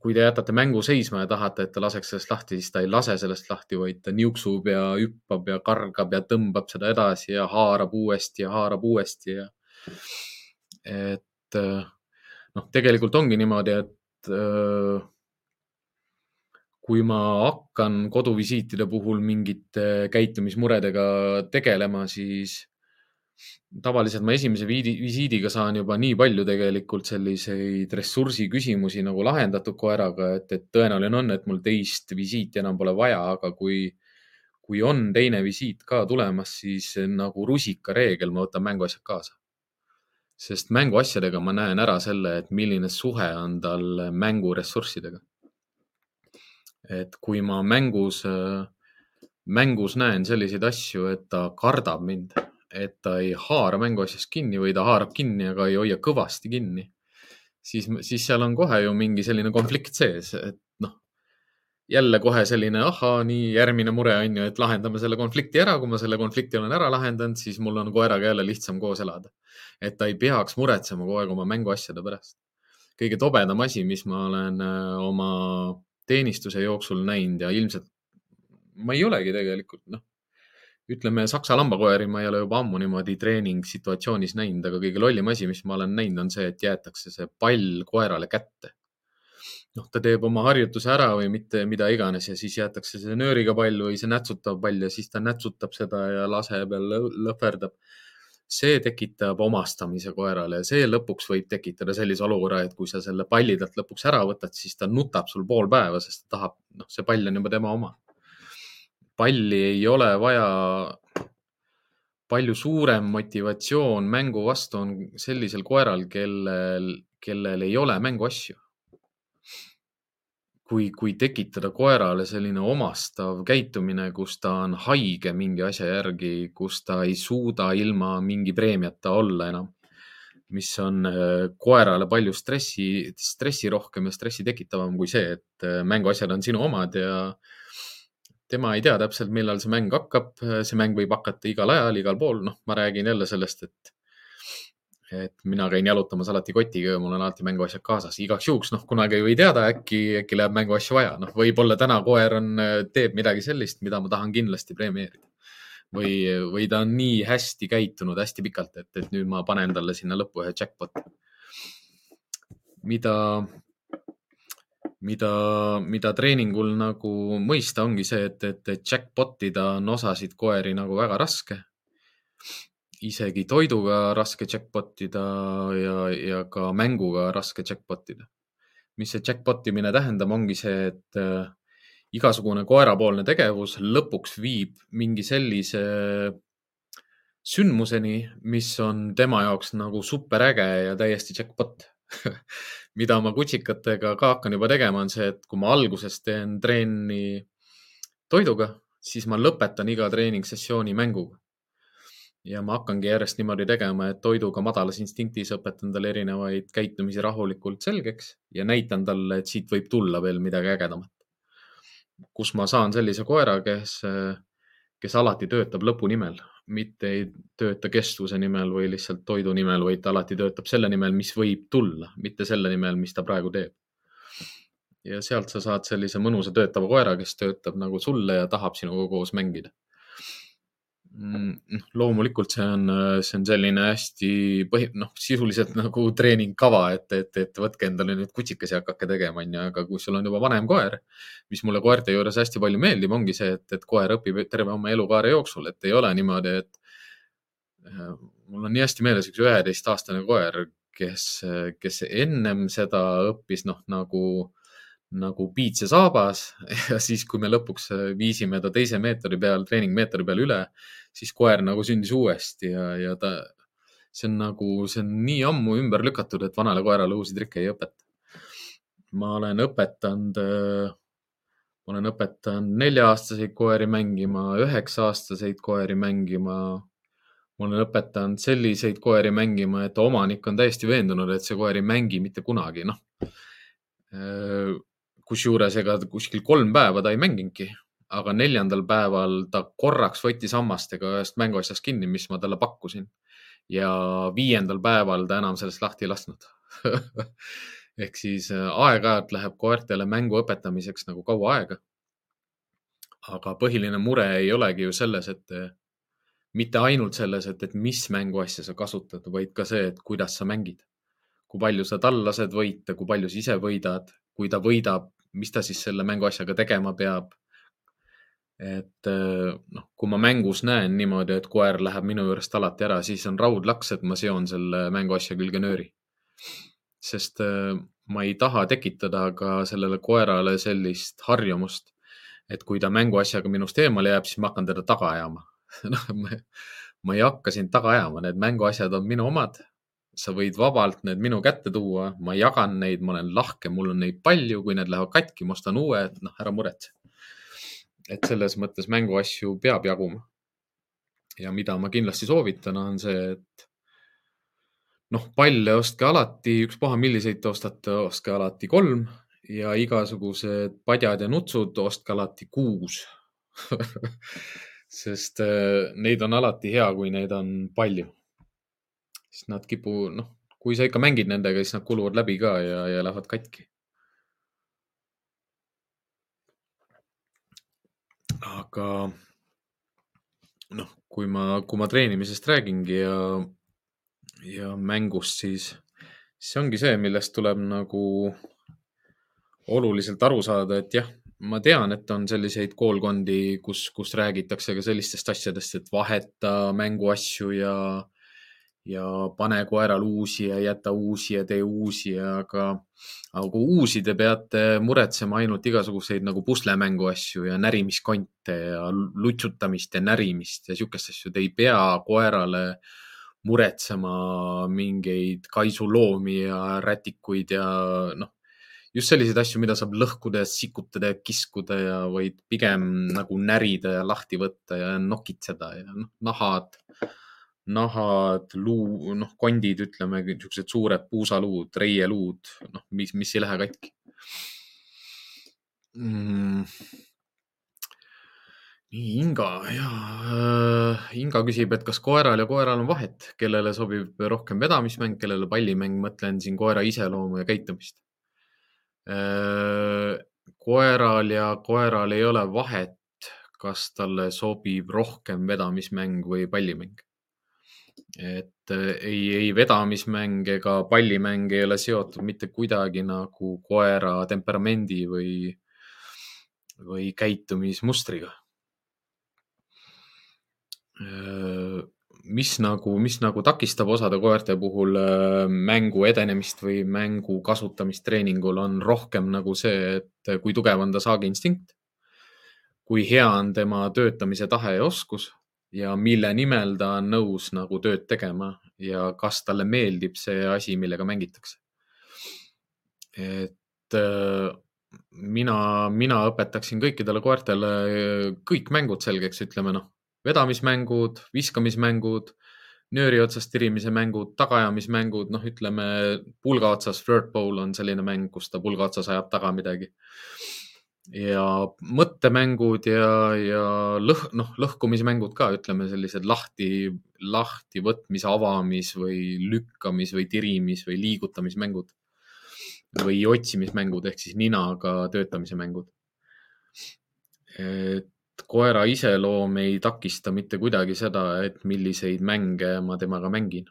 kui te jätate mängu seisma ja tahate, et ta laseks sellest lahti, siis ta ei lase sellest lahti, vaid ta niuksub ja hüppab ja kargab ja tõmbab seda edasi ja haarab uuesti ja haarab uuesti ja. et noh, tegelikult ongi niimoodi, et kui ma hakkan koduvisiitide puhul mingite käitumismuredega tegelema, siis tavaliselt ma esimese visiidiga saan juba nii palju tegelikult selliseid ressursi küsimusi nagu lahendatud koeraga, et, et tõenäoline on, et mul teist visiiti enam pole vaja, aga kui, kui on teine visiit ka tulemas, siis nagu rusikareegel ma võtan mänguasjad kaasa. sest mänguasjadega ma näen ära selle, et milline suhe on tal mänguressurssidega. et kui ma mängus, mängus näen selliseid asju, et ta kardab mind et ta ei haara mänguasjast kinni või ta haarab kinni, aga ei hoia kõvasti kinni, siis, siis seal on kohe ju mingi selline konflikt sees, et noh, jälle kohe selline ahhaa, nii järgmine mure on ju, et lahendame selle konflikti ära. kui ma selle konflikti olen ära lahendanud, siis mul on koeraga jälle lihtsam koos elada. et ta ei peaks muretsema kogu aeg oma mänguasjade pärast. kõige tobedam asi, mis ma olen äh, oma teenistuse jooksul näinud ja ilmselt ma ei olegi tegelikult, noh ütleme, saksa lambakoeri ma ei ole juba ammu niimoodi treeningsituatsioonis näinud, aga kõige lollim asi, mis ma olen näinud, on see, et jäetakse see pall koerale kätte. noh, ta teeb oma harjutuse ära või mitte mida iganes ja siis jäetakse see nööriga pall või see nätsutav pall ja siis ta nätsutab seda ja laseb ja lõhverdab. see tekitab omastamise koerale ja see lõpuks võib tekitada sellise olukorra, et kui sa selle palli talt lõpuks ära võtad, siis ta nutab sul pool päeva, sest ta tahab, noh, see pall on juba tema oma palli ei ole vaja. palju suurem motivatsioon mängu vastu on sellisel koeral, kellel, kellel ei ole mänguasju. kui, kui tekitada koerale selline omastav käitumine, kus ta on haige mingi asja järgi, kus ta ei suuda ilma mingi preemiata olla enam mis on äh, koerale palju stressi, stressirohkem ja stressi tekitavam kui see, et äh, mänguasjad on sinu omad ja tema ei tea täpselt, millal see mäng hakkab, see mäng võib hakata igal ajal, igal pool, noh, ma räägin jälle sellest, et et mina käin jalutamas alati kotiga ja mul on alati mänguasjad kaasas, igaks juhuks, noh, kunagi ei või teada, äkki, äkki läheb mänguasju vaja, noh, võib-olla täna koer on, teeb midagi sellist, mida ma tahan kindlasti premeerida. või, või ta on nii hästi käitunud hästi pikalt, et, et nüüd ma panen talle sinna lõppu ühe jackpot'i. mida mida, mida treeningul nagu mõista ongi see, et, et, et jackpot ida on osasid koeri nagu väga raske. isegi toiduga raske jackpot ida ja, ja ka mänguga raske jackpot ida. mis see jackpot imine tähendab, ongi see, et äh, igasugune koerapoolne tegevus lõpuks viib mingi sellise sündmuseni, mis on tema jaoks nagu superäge ja täiesti jackpot [laughs] mida ma kutsikatega ka hakkan juba tegema, on see, et kui ma alguses teen trenni toiduga, siis ma lõpetan iga treeningsessiooni mänguga. ja ma hakkangi järjest niimoodi tegema, et toiduga madalas instinktis õpetan talle erinevaid käitumisi rahulikult selgeks ja näitan talle, et siit võib tulla veel midagi ägedamat. kus ma saan sellise koera, kes, kes alati töötab lõpu nimel mitte ei tööta kestvuse nimel või lihtsalt toidu nimel, vaid ta alati töötab selle nimel, mis võib tulla, mitte selle nimel, mis ta praegu teeb. ja sealt sa saad sellise mõnusa töötava koera, kes töötab nagu sulle ja tahab sinuga koos mängida noh, loomulikult see on, see on selline hästi põhi, noh, sisuliselt nagu treeningkava, et, et, et võtke endale nüüd kutsikas ja hakake tegema, onju, aga kui sul on juba vanem koer, mis mulle koerte juures hästi palju meeldib, ongi see, et, et koer õpib terve oma elukaare jooksul, et ei ole niimoodi, et Äh, mul on nii hästi meeles üks üheteistaastane koer, kes, kes ennem seda õppis noh, nagu, nagu piits ja saabas [laughs] ja siis, kui me lõpuks viisime ta teise meetodi peal, treeningmeetodi peal üle, siis koer nagu sündis uuesti ja, ja ta, see on nagu, see on nii ammu ümber lükatud, et vanale koerale uusi trikke ei õpeta. ma olen õpetanud, ma olen õpetanud nelja-aastaseid koeri mängima, üheksa-aastaseid koeri mängima ma olen õpetanud selliseid koeri mängima, et omanik on täiesti veendunud, et see koer ei mängi mitte kunagi, noh. Äh, kusjuures ega kuskil kolm päeva ta ei mänginudki, aga neljandal päeval ta korraks võttis hammastega ühest mänguasjast kinni, mis ma talle pakkusin. ja viiendal päeval ta enam sellest lahti ei lasknud [laughs] ehk siis äh, aeg-ajalt läheb koertele mängu õpetamiseks nagu kaua aega. aga põhiline mure ei olegi ju selles, et mitte ainult selles, et, et mis mänguasja sa kasutad, vaid ka see, et kuidas sa mängid. Kui palju sa tal lased võita, kui palju sa ise võidad, kui ta võidab, mis ta siis selle mänguasjaga tegema peab. et eh, noh, kui ma mängus näen niimoodi, et koer läheb minu juurest alati ära, siis on raudlaks, et ma seon selle mänguasja külge nööri. sest eh, ma ei taha tekitada ka sellele koerale sellist harjumust, et kui ta mänguasjaga minust eemale jääb, siis ma hakkan teda taga ajama [laughs] noh, ma ei hakka sind taga ajama, need mänguasjad on minu omad. Sa võid vabalt need minu kätte tuua, ma jagan neid, ma olen lahke, mul on neid palju, kui need lähevad katki, ma ostan uue, noh, ära muretse. et selles mõttes mänguasju peab jaguma. ja mida ma kindlasti soovitan, on see, et noh, palle ostke alati, ükspuha milliseid te ostate, ostke alati kolm ja igasugused padjad ja nutsud ostke alati kuus [laughs] sest äh, neid on alati hea, kui neid on palju. Siis nad kipu, noh, kui sa ikka mängid nendega, siis nad kuluvad läbi ka ja, ja lähevad katki. aga noh, kui ma, kui ma treenimisest räägingi ja, ja mängust, siis, siis ongi see, millest tuleb nagu oluliselt aru saada, et jah ma tean, et on selliseid koolkondi, kus, kus räägitakse ka sellistest asjadest, et vaheta mänguasju ja, ja pane koerale uusi ja jäta uusi ja tee uusi, aga, aga kui uusi te peate muretsema ainult igasuguseid nagu puslemängu asju ja närimiskonte ja lutsutamist ja närimist ja sihukest asju, te ei pea koerale muretsema mingeid kaisuloomi ja rätikuid ja noh, just selliseid asju, mida saab lõhkuda ja sikutada ja kiskuda ja võid pigem nagu närida ja lahti võtta ja nokitseda ja noh, nahad, nahad, luu, noh, kondid, ütleme, niisugused suured puusaluud, reieluud, noh, mis, mis ei lähe katki. Mm.. nii, Inga ja äh, Inga küsib, et kas koeral ja koeral on vahet, kellele sobib rohkem vedamismäng, kellele pallimäng, mõtlen siin koera iseloomu ja käitumist. Äh, koeral ja koeral ei ole vahet, kas talle sobib rohkem vedamismäng või pallimäng. Et äh, ei, ei vedamismäng ega pallimäng ei ole seotud mitte kuidagi nagu koera temperamendi või, või käitumismustriga. Äh, mis nagu, mis nagu takistab osade koerte puhul äh, mängu edenemist või mängu kasutamist treeningul, on rohkem nagu see, et kui tugev on ta saagiinstinkt, kui hea on tema töötamise tahe ja oskus ja mille nimel ta on nõus nagu tööd tegema ja kas talle meeldib see asi, millega mängitakse. et äh, mina, mina õpetaksin kõikidele koertele kõik mängud selgeks, ütleme noh, vedamismängud, viskamismängud, nööri otsast tirimise mängud, tagaajamismängud, noh, ütleme pulga otsas, flirt bowl on selline mäng, kus ta pulga otsas ajab taga midagi ja mõttemängud ja, ja lõh-, noh, lõhkumismängud ka, ütleme sellised lahti, lahtivõtmis, avamis või lükkamis või tirimis või liigutamismängud. või otsimismängud ehk siis ninaga töötamise mängud. et koera iseloom ei takista mitte kuidagi seda, et milliseid mänge ma temaga mängin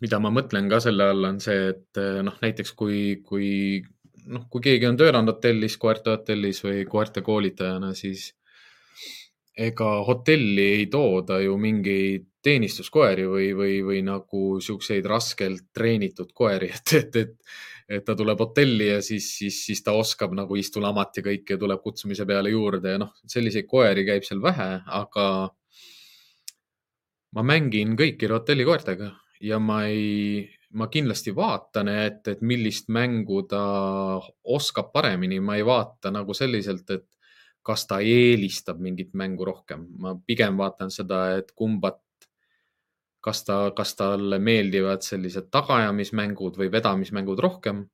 mida ma mõtlen ka selle all, on see, et noh, näiteks kui, kui noh, kui keegi on töötanud hotellis, koerte hotellis või koerte koolitajana, siis ega hotelli ei tooda ju mingeid teenistuskoeri või, või, või nagu siukseid raskelt treenitud koeri, [laughs] et, et, et, et ta tuleb hotelli ja siis, siis, siis ta oskab nagu istulamat ja kõike ja tuleb kutsumise peale juurde ja noh, selliseid koeri käib seal vähe, aga ma mängin kõikide hotellikoertega ja ma ei, ma kindlasti vaatan, et, et millist mängu ta oskab paremini, ma ei vaata nagu selliselt, et kas ta eelistab mingit mängu rohkem, ma pigem vaatan seda, et kumbat, kas ta, kas talle meeldivad sellised tagaajamismängud või vedamismängud rohkem.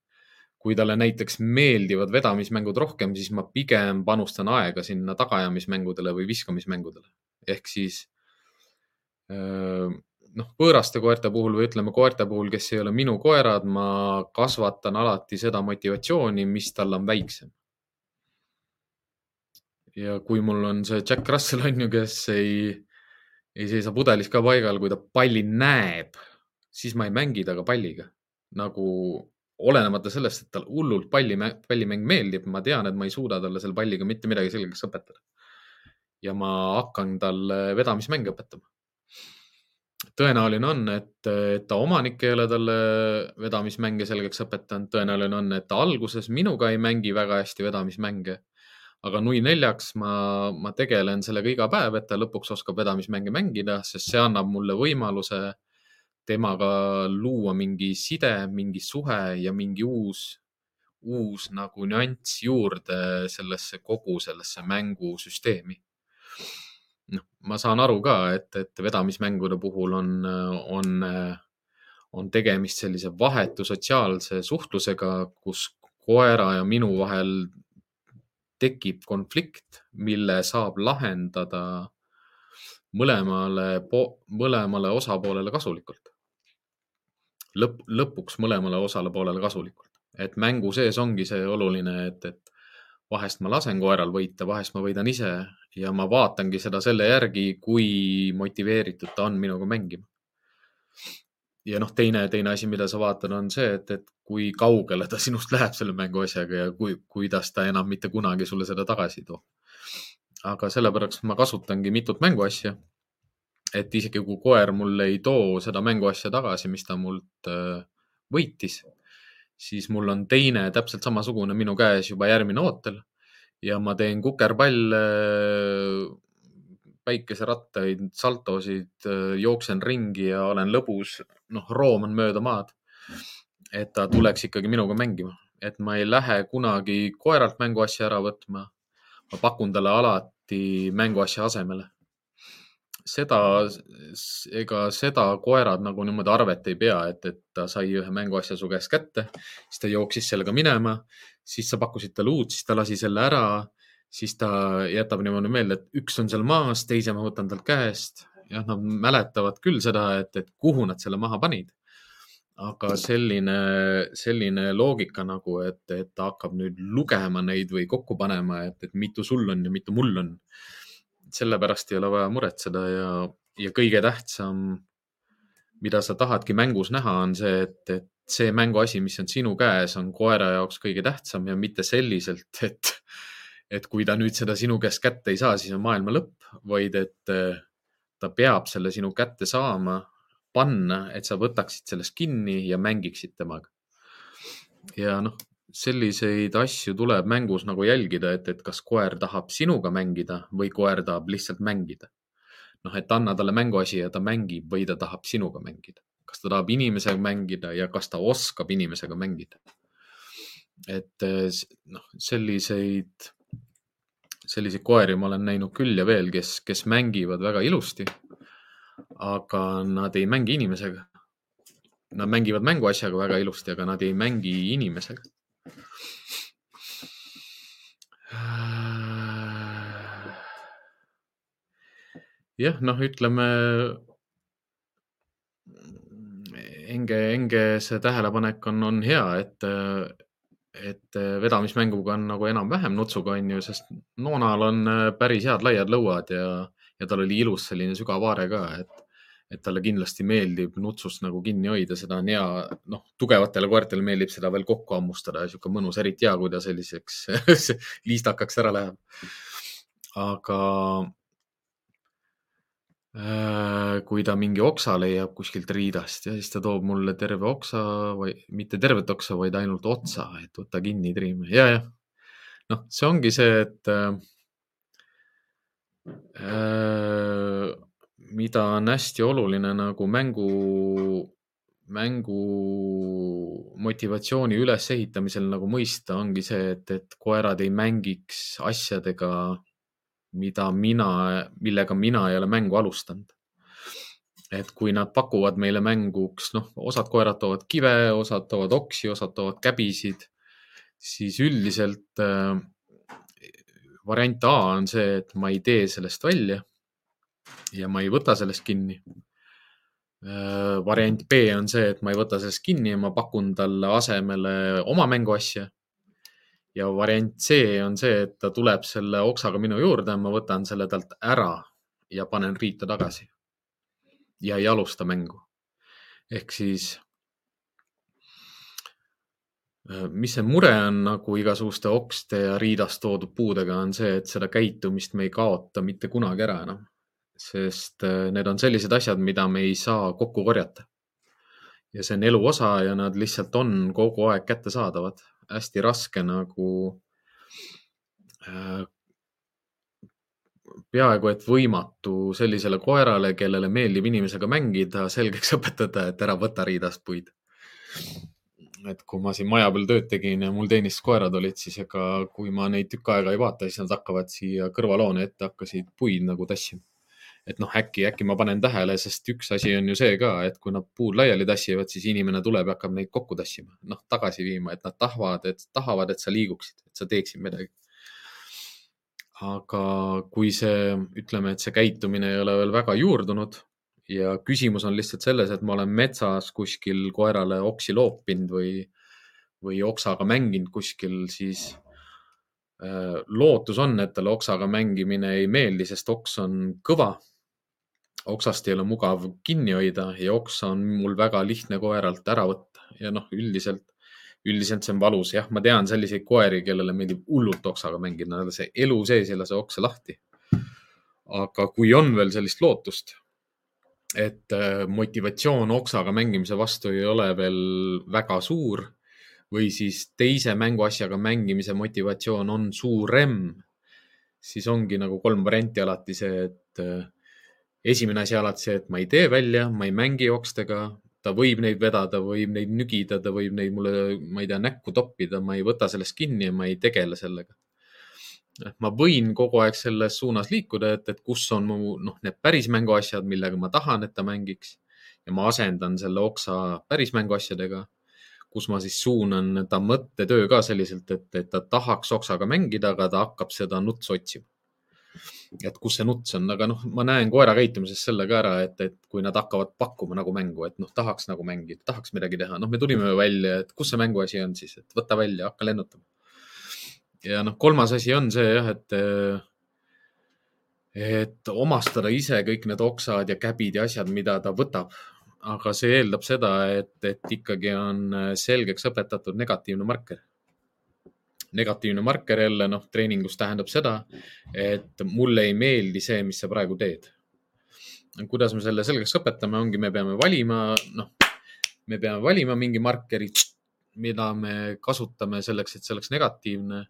kui talle näiteks meeldivad vedamismängud rohkem, siis ma pigem panustan aega sinna tagaajamismängudele või viskamismängudele ehk siis öö, noh, võõraste koerte puhul või ütleme koerte puhul, kes ei ole minu koerad, ma kasvatan alati seda motivatsiooni, mis tal on väiksem. ja kui mul on see Jack Russell on ju, kes ei, ei seisa pudelis ka paigal, kui ta palli näeb, siis ma ei mängi temaga palliga. nagu olenemata sellest, et tal hullult palli, pallimäng meeldib, ma tean, et ma ei suuda talle selle palliga mitte midagi selgeks õpetada. ja ma hakkan talle vedamismänge õpetama tõenäoline on, et, et ta omanik ei ole talle vedamismänge selgeks õpetanud, tõenäoline on, et ta alguses minuga ei mängi väga hästi vedamismänge. aga nui neljaks ma, ma tegelen sellega iga päev, et ta lõpuks oskab vedamismänge mängida, sest see annab mulle võimaluse temaga luua mingi side, mingi suhe ja mingi uus, uus nagu nüanss juurde sellesse kogu sellesse mängusüsteemi noh, ma saan aru ka, et, et vedamismängude puhul on, on, on tegemist sellise vahetu sotsiaalse suhtlusega, kus koera ja minu vahel tekib konflikt, mille saab lahendada mõlemale, mõlemale osapoolele kasulikult. lõpp, lõpuks mõlemale osapoolele kasulikult, et mängu sees ongi see oluline, et, et vahest ma lasen koeral võita, vahest ma võidan ise ja ma vaatangi seda selle järgi, kui motiveeritud ta on minuga mängima. ja noh, teine, teine asi, mida sa vaatad, on see, et, et kui kaugele ta sinust läheb selle mänguasjaga ja kui, kuidas ta enam mitte kunagi sulle seda tagasi ei too. aga sellepärast ma kasutangi mitut mänguasja. et isegi kui koer mulle ei too seda mänguasja tagasi, mis ta mult äh, võitis siis mul on teine täpselt samasugune minu käes juba järgmine ootel ja ma teen kukerpalle, päikeserattaid, saltosid, jooksen ringi ja olen lõbus, noh, room on mööda maad. et ta tuleks ikkagi minuga mängima, et ma ei lähe kunagi koeralt mänguasja ära võtma. ma pakun talle alati mänguasja asemele seda, ega seda koerad nagu niimoodi arvet ei pea, et, et ta sai ühe mänguasja su käest kätte, siis ta jooksis sellega minema, siis sa pakkusid talle uut, siis ta lasi selle ära, siis ta jätab niimoodi meelde, et üks on seal maas, teise ma võtan talt käest. jah, nad mäletavad küll seda, et, et kuhu nad selle maha panid. aga selline, selline loogika nagu, et, et ta hakkab nüüd lugema neid või kokku panema, et, et mitu sul on ja mitu mul on sellepärast ei ole vaja muretseda ja, ja kõige tähtsam, mida sa tahadki mängus näha, on see, et, et see mänguasi, mis on sinu käes, on koera jaoks kõige tähtsam ja mitte selliselt, [laughs] et, et kui ta nüüd seda sinu käest kätte ei saa, siis on maailma lõpp, vaid et eh, ta peab selle sinu kätte saama, panna, et sa võtaksid sellest kinni ja mängiksid temaga. ja noh, selliseid asju tuleb mängus nagu jälgida, et, et kas koer tahab sinuga mängida või koer tahab lihtsalt mängida. noh, et anna talle mänguasi ja ta mängib või ta tahab sinuga mängida. Kas ta tahab inimesega mängida ja kas ta oskab inimesega mängida. et eh, noh, selliseid, selliseid koeri ma olen näinud küll ja veel, kes, kes mängivad väga ilusti. aga nad ei mängi inimesega Nad mängivad mänguasjaga väga ilusti, aga nad ei mängi inimesega. jah, noh, ütleme Enge, Enge see tähelepanek on, on hea, et, et vedamismänguga on nagu enam-vähem nutsuga, on ju, sest Noonal on päris head laiad lõuad ja, ja tal oli ilus selline sügav aare ka, et et talle kindlasti meeldib nutsust nagu kinni hoida, seda on hea, noh, tugevatele koertele meeldib seda veel kokku hammustada ja sihuke mõnus, eriti hea, kui ta selliseks [laughs] liistakaks ära läheb. aga äh, kui ta mingi oksa leiab kuskilt riidast ja siis ta toob mulle terve oksa või mitte tervet oksa, vaid ainult otsa, et võta kinni, triim ja, jah. noh, see ongi see, et äh, äh mida on hästi oluline nagu mängu, mängu motivatsiooni ülesehitamisel nagu mõista, ongi see, et, et koerad ei mängiks asjadega, mida mina, millega mina ei ole mängu alustanud. et kui nad pakuvad meile mänguks, noh, osad koerad toovad kive, osad toovad oksi, osad toovad käbisid, siis üldiselt äh, variant A on see, et ma ei tee sellest välja ja ma ei võta sellest kinni. Äh, variant B on see, et ma ei võta sellest kinni ja ma pakun talle asemele oma mänguasja. Ja variant C on see, et ta tuleb selle oksaga minu juurde, ma võtan selle talt ära ja panen riita tagasi. ja ei alusta mängu. ehk siis äh, mis see mure on nagu igasuguste okste ja riidast toodud puudega, on see, et seda käitumist me ei kaota mitte kunagi ära enam sest äh, need on sellised asjad, mida me ei saa kokku korjata. ja see on elu osa ja nad lihtsalt on kogu aeg kättesaadavad. Hästi raske nagu äh, peaaegu et võimatu sellisele koerale, kellele meeldib inimesega mängida, selgeks [laughs] õpetada, et ära võta riidast puid. et kui ma siin maja peal tööd tegin ja mul teenistuskoerad olid, siis ega kui ma neid tükk aega ei vaata, siis nad hakkavad siia kõrvaloone ette, hakkasid puid nagu tassima et noh, äkki, äkki ma panen tähele, sest üks asi on ju see ka, et kui nad puud laiali tassivad, siis inimene tuleb ja hakkab neid kokku tassima, noh tagasi viima, et nad tahavad, et tahavad, et sa liiguksid, et sa teeksid midagi. aga kui see, ütleme, et see käitumine ei ole veel väga juurdunud ja küsimus on lihtsalt selles, et ma olen metsas kuskil koerale oksi loopinud või, või oksaga mänginud kuskil, siis äh, lootus on, et talle oksaga mängimine ei meeldi, sest oks on kõva oksast ei ole mugav kinni hoida ja oksa on mul väga lihtne koeralt ära võtta ja noh, üldiselt, üldiselt see on valus. jah, ma tean selliseid koeri, kellele meeldib hullult oksaga mängida, see elu sees ei lase oksa lahti. aga kui on veel sellist lootust, et äh, motivatsioon oksaga mängimise vastu ei ole veel väga suur või siis teise mänguasjaga mängimise motivatsioon on suurem, siis ongi nagu kolm varianti alati see, et äh, esimene asi alati see, et ma ei tee välja, ma ei mängi okstega, ta võib neid vedada, võib neid nügida, ta võib neid mulle, ma ei tea, näkku toppida, ma ei võta sellest kinni ja ma ei tegele sellega. ma võin kogu aeg selles suunas liikuda, et, et kus on mu, noh, need päris mänguasjad, millega ma tahan, et ta mängiks ja ma asendan selle oksa päris mänguasjadega, kus ma siis suunan ta mõttetöö ka selliselt, et, et ta tahaks oksaga mängida, aga ta hakkab seda nutsu otsima et kus see nuts on, aga noh, ma näen koera käitumises selle ka ära, et, et kui nad hakkavad pakkuma nagu mängu, et noh, tahaks nagu mängida, tahaks midagi teha, noh, me tulime välja, et kus see mänguasi on siis, et võta välja, hakka lennutama. ja noh, kolmas asi on see jah, et, et omastada ise kõik need oksad ja käbid ja asjad, mida ta võtab. aga see eeldab seda, et, et ikkagi on selgeks õpetatud negatiivne marker negatiivne marker jälle, noh, treeningus tähendab seda, et mulle ei meeldi see, mis sa praegu teed. kuidas me selle selgeks õpetame, ongi, me peame valima, noh, me peame valima mingi markeri, mida me kasutame selleks, et see oleks negatiivne.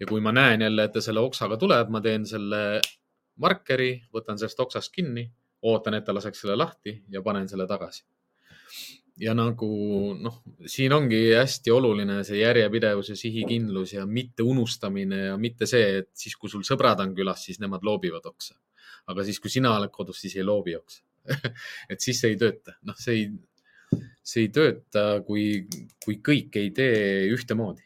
ja kui ma näen jälle, et ta selle oksaga tuleb, ma teen selle markeri, võtan sellest oksast kinni, ootan, et ta laseks selle lahti ja panen selle tagasi ja nagu noh, siin ongi hästi oluline see järjepidevus ja sihikindlus ja mitte unustamine ja mitte see, et siis, kui sul sõbrad on külas, siis nemad loobivad oksa. aga siis, kui sina oled kodus, siis ei loobi oksa [laughs] et siis see ei tööta, noh, see ei, see ei tööta, kui, kui kõik ei tee ühtemoodi.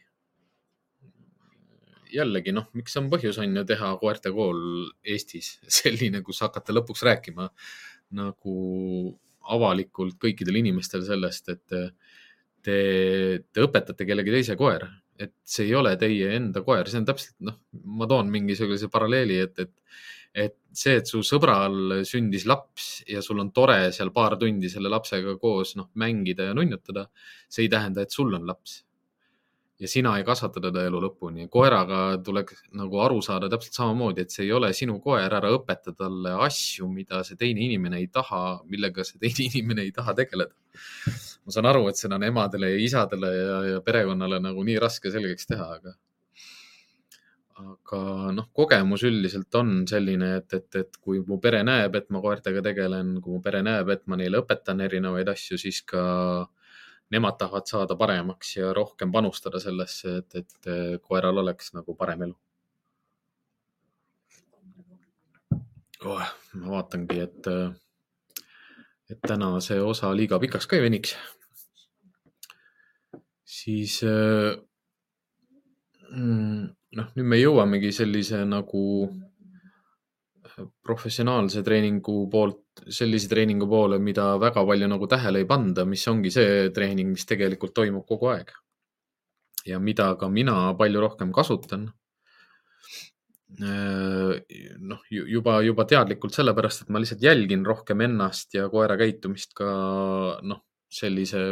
jällegi noh, miks on põhjus on ju teha koertekool Eestis [laughs] selline, kus hakata lõpuks rääkima nagu avalikult kõikidele inimestele sellest, et te, te õpetate kellegi teise koera, et see ei ole teie enda koer, see on täpselt noh, ma toon mingisuguse paralleeli, et, et, et see, et su sõbral sündis laps ja sul on tore seal paar tundi selle lapsega koos noh, mängida ja nunnutada, see ei tähenda, et sul on laps ja sina ei kasvata teda elu lõpuni. koeraga tuleks nagu aru saada täpselt samamoodi, et see ei ole sinu koer, ära õpeta talle asju, mida see teine inimene ei taha, millega see teine [laughs] inimene ei taha tegeleda. ma saan aru, et seda on emadele ja isadele ja, ja perekonnale nagu nii raske selgeks teha, aga aga noh, kogemus üldiselt on selline, et, et, et kui mu pere näeb, et ma koertega tegelen, kui mu pere näeb, et ma neile õpetan erinevaid asju, siis ka äh, nemad tahavad saada paremaks ja rohkem panustada sellesse, et, et koeral oleks nagu parem elu oh,. ma vaatangi, et, et täna see osa liiga pikaks ka ei veniks. siis mm, noh, nüüd me jõuamegi sellise nagu professionaalse treeningu poolt sellise treeningu poole, mida väga palju nagu tähele ei panda, mis ongi see treening, mis tegelikult toimub kogu aeg. ja mida ka mina palju rohkem kasutan. Äh, noh, juba, juba teadlikult sellepärast, et ma lihtsalt jälgin rohkem ennast ja koera käitumist ka noh, sellise,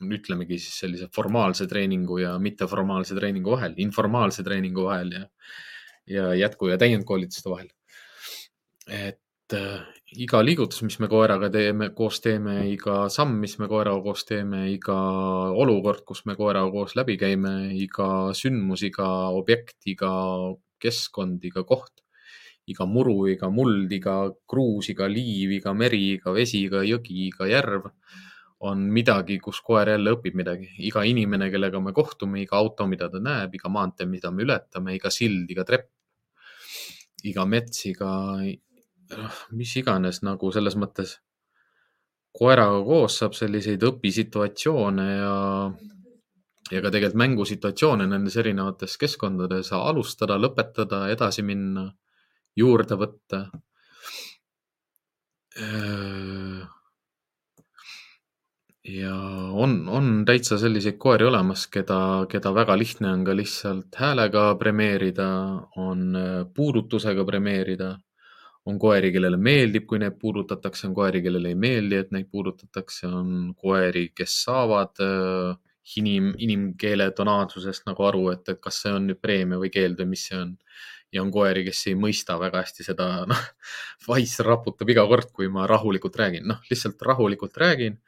ütlemegi siis sellise formaalse treeningu ja mitteformaalse treeningu vahel, informaalse treeningu vahel ja, ja jätku ja täiendkoolituste vahel. et äh, iga liigutus, mis me koeraga teeme, koos teeme, iga samm, mis me koeraga koos teeme, iga olukord, kus me koeraga koos läbi käime, iga sündmus, iga objekt, iga keskkond, iga koht, iga muru, iga muld, iga kruus, iga liiv, iga meri, iga vesi, iga jõgi, iga järv on midagi, kus koer jälle õpib midagi. iga inimene, kellega me kohtume, iga auto, mida ta näeb, iga maantee, mida me ületame, iga sild, iga trepp, iga mets, iga noh, mis iganes nagu selles mõttes koeraga koos saab selliseid õpisituatsioone ja, ja ka tegelikult mängusituatsioone nendes erinevates keskkondades alustada, lõpetada, edasi minna, juurde võtta. ja on, on täitsa selliseid koeri olemas, keda, keda väga lihtne on ka lihtsalt häälega premeerida, on puudutusega premeerida on koeri, kellele meeldib, kui neid puudutatakse, on koeri, kellele ei meeldi, et neid puudutatakse, on koeri, kes saavad äh, inim, inimkeele tonaatsusest nagu aru, et, et kas see on nüüd preemia või keeld või mis see on. ja on koeri, kes ei mõista väga hästi seda, noh, [laughs] Wise raputab iga kord, kui ma rahulikult räägin, noh, lihtsalt rahulikult räägin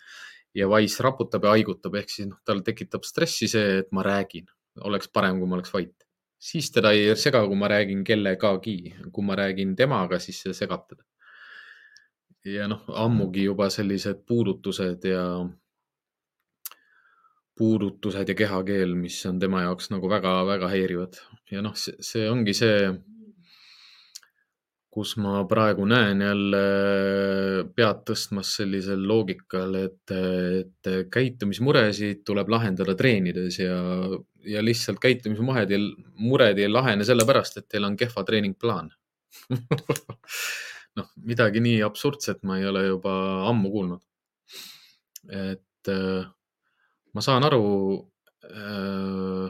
ja Wise raputab ja haigutab, ehk siis noh, tal tekitab stressi see, et ma räägin. oleks parem, kui ma oleks vait siis teda ei sega, kui ma räägin kellegagi, kui ma räägin temaga, siis see segab teda. ja noh, ammugi juba sellised puudutused ja, puudutused ja kehakeel, mis on tema jaoks nagu väga-väga häirivad ja noh, see ongi see kus ma praegu näen jälle pead tõstmas sellisel loogikal, et, et käitumismuresid tuleb lahendada treenides ja, ja lihtsalt käitumismured ei, mured ei lahene sellepärast, et teil on kehva treeningplaan [laughs] noh, midagi nii absurdset ma ei ole juba ammu kuulnud. et äh, ma saan aru äh,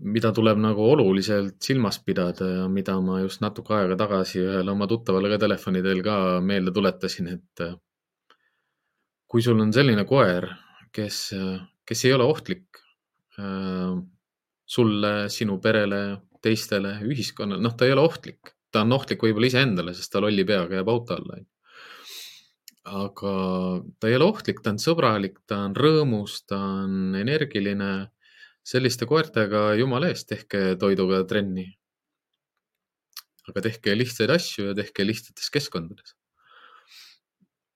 mida tuleb nagu oluliselt silmas pidada ja mida ma just natuke aega tagasi ühele oma tuttavale ka telefoni teel ka meelde tuletasin, et äh, kui sul on selline koer, kes, kes ei ole ohtlik äh, sulle, sinu perele, teistele, ühiskonnale, noh, ta ei ole ohtlik, ta on ohtlik võib-olla iseendale, sest ta lolli peaga jääb auto alla. aga ta ei ole ohtlik, ta on sõbralik, ta on rõõmus, ta on energiline. Selliste koertega, jumala eest, tehke toiduga trenni. aga tehke lihtsaid asju ja tehke lihtsates keskkondades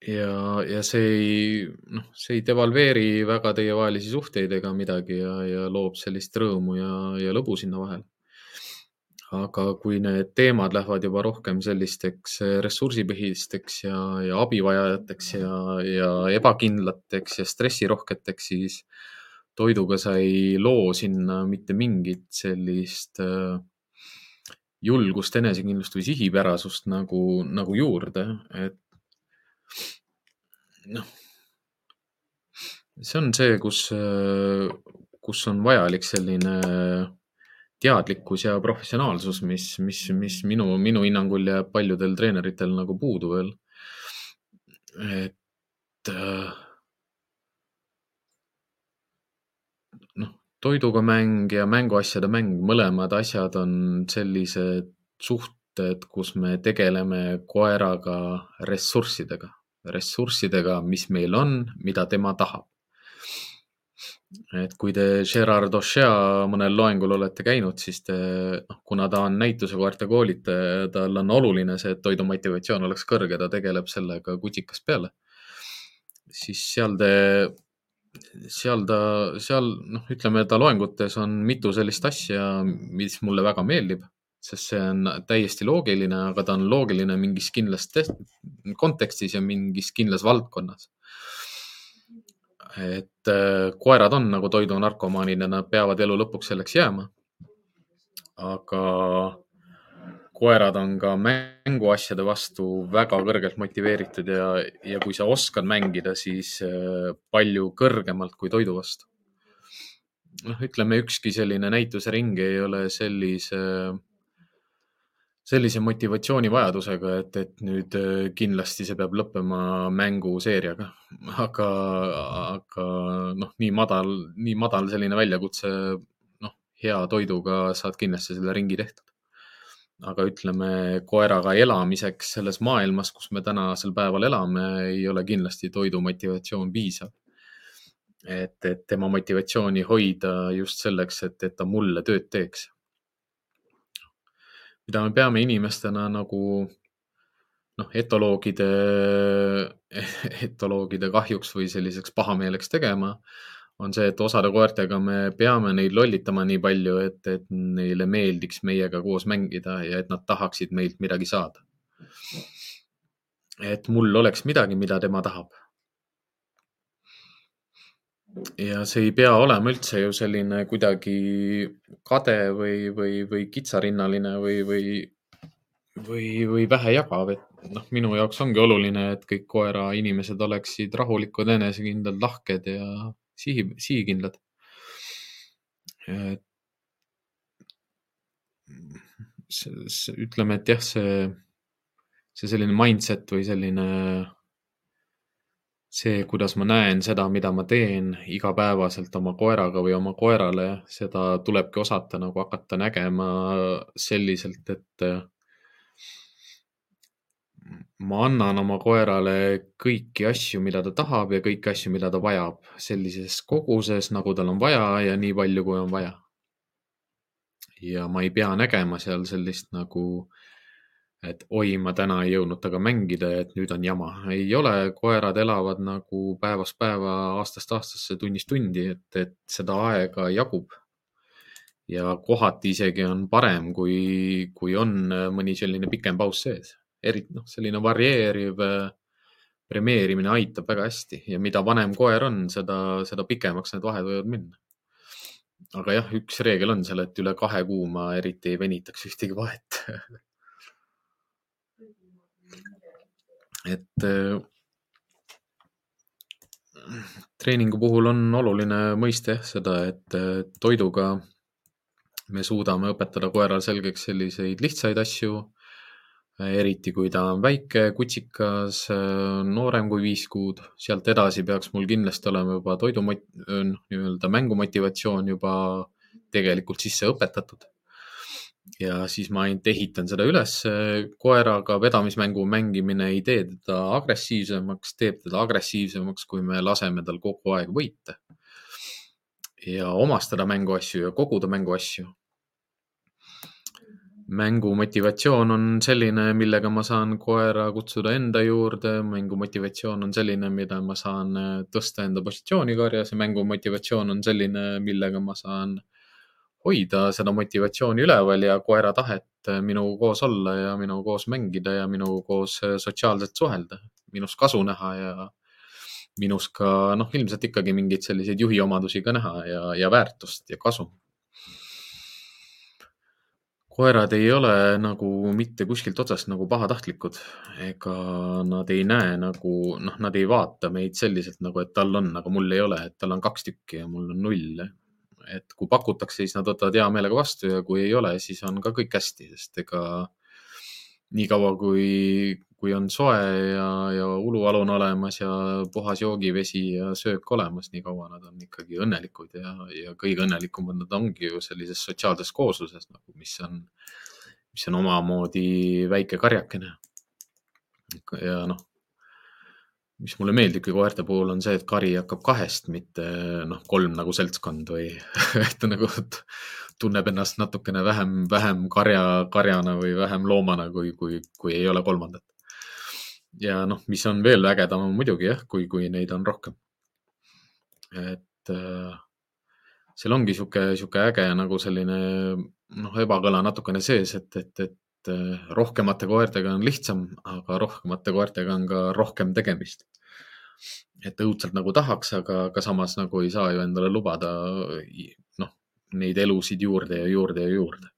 ja, ja see ei, noh, see ei devalveeri väga teievahelisi suhteid ega midagi ja, ja loob sellist rõõmu ja, ja lõbu sinna vahele. aga kui need teemad lähevad juba rohkem sellisteks ressursipõhisteks ja, ja abivajajateks ja, ja ebakindlateks ja stressirohketeks, siis toiduga sa ei loo sinna mitte mingit sellist äh, julgust, enesekindlust või sihipärasust nagu, nagu juurde, et noh, see on see, kus, kus on vajalik selline teadlikkus ja professionaalsus, mis, mis, mis minu, minu hinnangul jääb paljudel treeneritel nagu puudu veel. et noh, toiduga mäng ja mänguasjade mäng, mõlemad asjad on sellised suhted, kus me tegeleme koeraga ressurssidega ressurssidega, mis meil on, mida tema tahab. et kui te Gerard Auchet mõnel loengul olete käinud, siis te, noh, kuna ta on näitusekoerte koolitaja, tal on oluline see, et toidu motivatsioon oleks kõrge, ta tegeleb sellega kutikast peale. siis seal te, seal ta, seal noh, ütleme ta loengutes on mitu sellist asja, mis mulle väga meeldib sest see on täiesti loogiline, aga ta on loogiline mingis kindlas kontekstis ja mingis kindlas valdkonnas. et äh, koerad on nagu toidunarkomaanid ja nad peavad elu lõpuks selleks jääma. aga koerad on ka mänguasjade vastu väga kõrgelt motiveeritud ja, ja kui sa oskad mängida, siis äh, palju kõrgemalt kui toidu vastu. noh, ütleme ükski selline näitusering ei ole sellise sellise motivatsioonivajadusega, et, et nüüd äh, kindlasti see peab lõppema mänguseeriaga. aga, aga noh, nii madal, nii madal selline väljakutse, noh, hea toiduga saad kindlasti selle ringi tehtud. Aga ütleme, koeraga elamiseks selles maailmas, kus me tänasel päeval elame, ei ole kindlasti toidu motivatsioon piisav. et, et tema motivatsiooni hoida just selleks, et, et ta mulle tööd teeks mida me peame inimestena nagu noh, etoloogide, [laughs] etoloogide kahjuks või selliseks pahameeleks tegema, on see, et osade koertega me peame neid lollitama nii palju, et, et neile meeldiks meiega koos mängida ja et nad tahaksid meilt midagi saada. et mul oleks midagi, mida tema tahab ja see ei pea olema üldse ju selline kuidagi kade või, või, või kitsarinnaline või, või, või, või vähejagav, et noh, minu jaoks ongi oluline, et kõik koerainimesed oleksid rahulikud, enesekindlad, lahked ja sihi, sihikindlad. ütleme, et jah, see, see selline mindset või selline see, kuidas ma näen seda, mida ma teen igapäevaselt oma koeraga või oma koerale, seda tulebki osata nagu hakata nägema selliselt, et ma annan oma koerale kõiki asju, mida ta tahab ja kõiki asju, mida ta vajab sellises koguses, nagu tal on vaja ja nii palju, kui on vaja. ja ma ei pea nägema seal sellist nagu et oi, ma täna ei jõudnud temaga mängida, et nüüd on jama. ei ole, koerad elavad nagu päevast päeva, aastast aastasse, tunnist tundi, et, et seda aega jagub. ja kohati isegi on parem, kui, kui on mõni selline pikem paus sees. Eriti noh, selline varieeriv premeerimine aitab väga hästi ja mida vanem koer on, seda, seda pikemaks need vahed võivad minna. aga jah, üks reegel on seal, et üle kahe kuu ma eriti ei venitaks ühtegi vahet et äh, treeningu puhul on oluline mõista jah seda, et äh, toiduga me suudame õpetada koerale selgeks selliseid lihtsaid asju, eriti kui ta on väike, kutsikas, äh, noorem kui viis kuud, sealt edasi peaks mul kindlasti olema juba toidu, noh, nii-öelda mängumotivatsioon juba tegelikult sisse õpetatud ja siis ma ainult ehitan seda üles. koeraga vedamismängu mängimine ei tee teda agressiivsemaks, teeb teda agressiivsemaks, kui me laseme tal kogu aeg võita. ja omastada mänguasju ja koguda mänguasju mängu motivatsioon on selline, millega ma saan koera kutsuda enda juurde, mängu motivatsioon on selline, mida ma saan äh, tõsta enda positsiooni karjas. Ja mängu motivatsioon on selline, millega ma saan hoida seda motivatsiooni üleval ja koera tahet äh, minuga koos olla ja minuga koos mängida ja minuga koos äh, sotsiaalselt suhelda, minust kasu näha ja minus ka noh, ilmselt ikkagi mingeid selliseid juhi omadusi ka näha ja, ja väärtust ja kasu koerad ei ole nagu mitte kuskilt otsast nagu pahatahtlikud ega nad ei näe nagu, noh, nad ei vaata meid selliselt nagu, et tal on, aga mul ei ole, et tal on kaks tükki ja mul on null. et kui pakutakse, siis nad võtavad hea meelega vastu ja kui ei ole, siis on ka kõik hästi, sest ega niikaua kui, kui on soe ja, ja ulualu on olemas ja puhas joogivesi ja söök olemas, nii kaua nad on ikkagi õnnelikud ja, ja kõige õnnelikumad nad ongi ju sellises sotsiaalses koosluses nagu, mis on, mis on omamoodi väike karjakene. ja noh, mis mulle meeldibki koerte puhul on see, et kari hakkab kahest, mitte noh, kolm nagu seltskond või [laughs] et nagu tunneb ennast natukene vähem, vähem karja, karjana või vähem loomana, kui, kui, kui ei ole kolmandat. Ja noh, mis on veel ägedam, on muidugi jah, kui, kui neid on rohkem. et äh, seal ongi sihuke, sihuke äge nagu selline noh, ebakõla natukene sees, et, et, et äh, rohkemate koertega on lihtsam, aga rohkemate koertega on ka rohkem tegemist et õudselt nagu tahaks, aga, aga samas nagu ei saa ju endale lubada neid elusid juurde ja juurde ja juurde.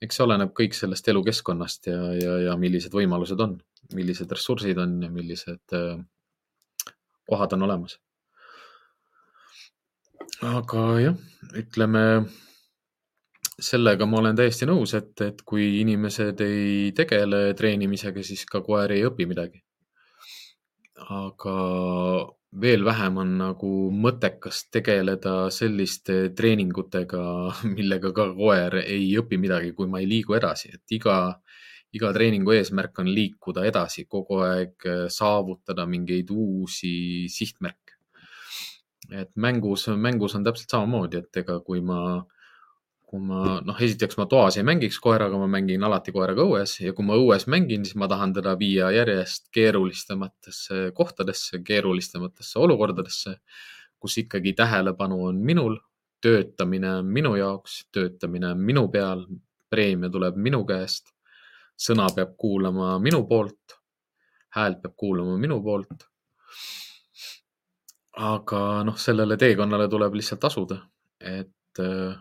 eks see oleneb kõik sellest elukeskkonnast ja, ja, ja millised võimalused on, millised ressursid on ja millised äh, kohad on olemas. aga jah, ütleme sellega ma olen täiesti nõus, et, et kui inimesed ei tegele treenimisega, siis ka koer ei õpi midagi. aga veel vähem on nagu mõttekas tegeleda selliste treeningutega, millega ka koer ei õpi midagi, kui ma ei liigu edasi, et iga, iga treeningu eesmärk on liikuda edasi, kogu aeg äh, saavutada mingeid uusi sihtmärke. et mängus, mängus on täpselt samamoodi, et ega kui ma kui ma, noh, esiteks ma toas ei mängiks koeraga, ma mängin alati koeraga õues ja kui ma õues mängin, siis ma tahan teda viia järjest keerulisematesse kohtadesse, keerulisematesse olukordadesse, kus ikkagi tähelepanu on minul, töötamine on minu jaoks, töötamine on minu peal, preemia tuleb minu käest, sõna peab kuulama minu poolt, häält peab kuulama minu poolt. aga noh, sellele teekonnale tuleb lihtsalt asuda, et äh,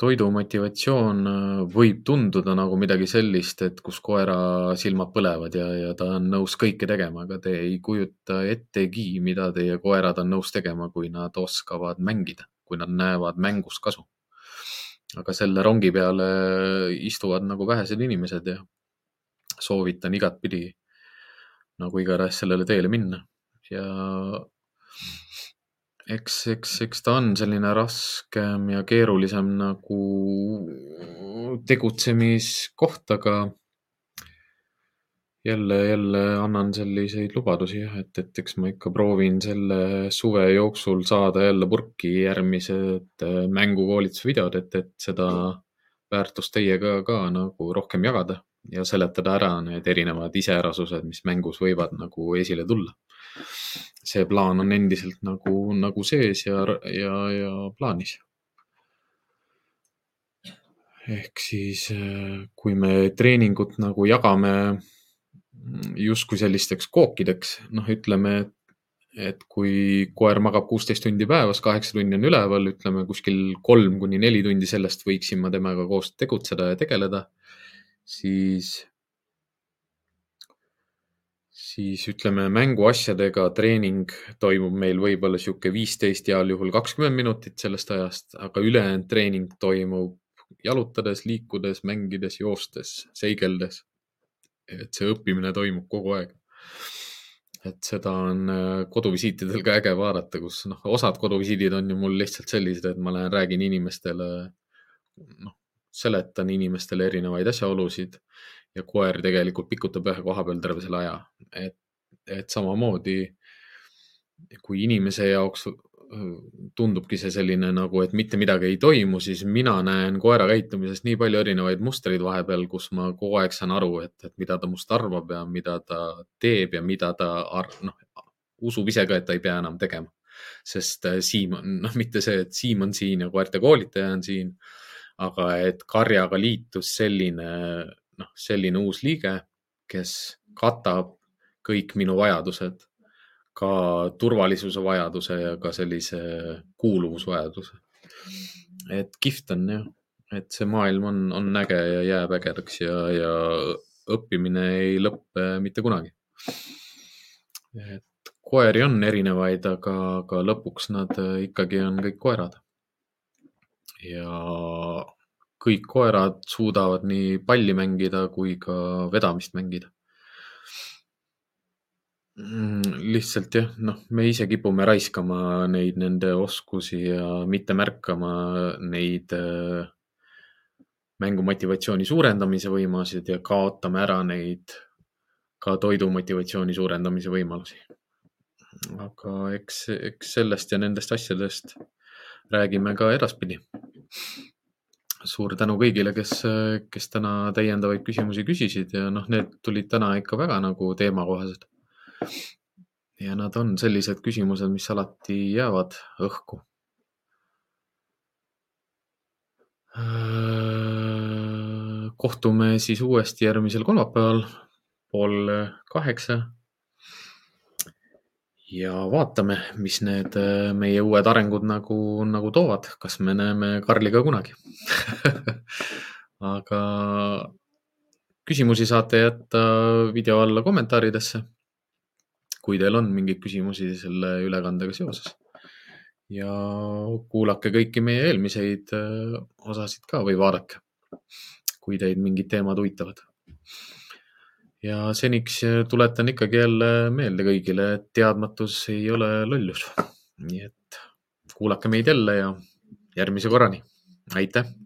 toidu motivatsioon äh, võib tunduda nagu midagi sellist, et kus koera silmad põlevad ja, ja ta on nõus kõike tegema, aga te ei kujuta ettegi, mida teie koerad on nõus tegema, kui nad oskavad mängida, kui nad näevad mängus kasu. Aga selle rongi peale istuvad nagu vähesed inimesed ja soovitan igatpidi nagu igatahes sellele teele minna. Ja eks, eks, eks ta on selline raskem ja keerulisem nagu tegutsemiskoht, aga jälle, jälle annan selliseid lubadusi jah, et, et eks ma ikka proovin selle suve jooksul saada jälle purki järgmised äh, mängukoolitusvideod, et, et seda väärtust teiega ka nagu rohkem jagada ja seletada ära need erinevad iseärasused, mis mängus võivad nagu esile tulla see plaan on endiselt nagu, nagu sees ja, ja, ja plaanis. ehk siis, kui me treeningut nagu jagame justkui sellisteks kookideks, noh, ütleme, et kui koer magab kuusteist tundi päevas, kaheksa tundi on üleval, ütleme kuskil kolm kuni neli tundi sellest võiksin ma temaga koos tegutseda ja tegeleda, siis siis ütleme mänguasjadega treening toimub meil võib-olla sihuke viisteist, heal juhul kakskümmend minutit sellest ajast, aga ülejäänud treening toimub jalutades, liikudes, mängides, joostes, seigeldes. Et see õppimine toimub kogu aeg. et seda on äh, koduvisiitidel ka äge vaadata, kus noh, osad koduvisiidid on ju mul lihtsalt sellised, et ma lähen räägin inimestele, noh, seletan inimestele erinevaid asjaolusid ja koer tegelikult pikutab ühe koha peal terve selle aja. et, et samamoodi kui inimese jaoks tundubki see selline nagu, et mitte midagi ei toimu, siis mina näen koera käitumisest nii palju erinevaid mustreid vahepeal, kus ma kogu aeg saan aru, et, et mida ta must arvab ja mida ta teeb ja mida ta noh, usub ise ka, et ta ei pea enam tegema. sest äh, Siim on, noh, mitte see, et Siim on siin ja koerte koolitaja on siin, aga et karjaga liitus selline, noh, selline uus liige, kes katab kõik minu vajadused ka turvalisuse vajaduse ja ka sellise kuuluvusvajaduse. et kihvt on jah, et see maailm on, on äge ja jääb ägedaks ja, ja õppimine ei lõppe mitte kunagi. et koeri on erinevaid, aga, aga lõpuks nad ikkagi on kõik koerad. ja kõik koerad suudavad nii palli mängida kui ka vedamist mängida Mm, lihtsalt jah, noh, me ise kipume raiskama neid, nende oskusi ja mitte märkama neid äh, mängu motivatsiooni suurendamise võimalusi ja kaotame ära neid ka toidu motivatsiooni suurendamise võimalusi. aga eks, eks sellest ja nendest asjadest räägime ka edaspidi. suur tänu kõigile, kes, kes täna täiendavaid küsimusi küsisid ja noh, need tulid täna ikka väga nagu teemakohased ja nad on sellised küsimused, mis alati jäävad õhku. kohtume siis uuesti järgmisel kolmapäeval pool kaheksa. ja vaatame, mis need meie uued arengud nagu, nagu toovad, kas me näeme Karli ka kunagi [laughs] aga küsimusi saate jätta video alla kommentaaridesse kui teil on mingeid küsimusi selle ülekandega seoses. ja kuulake kõiki meie eelmiseid äh, osasid ka või vaadake, kui teid mingid teemad huvitavad. ja seniks tuletan ikkagi jälle meelde kõigile, et teadmatus ei ole lollus. nii et kuulake meid jälle ja järgmise korrani. aitäh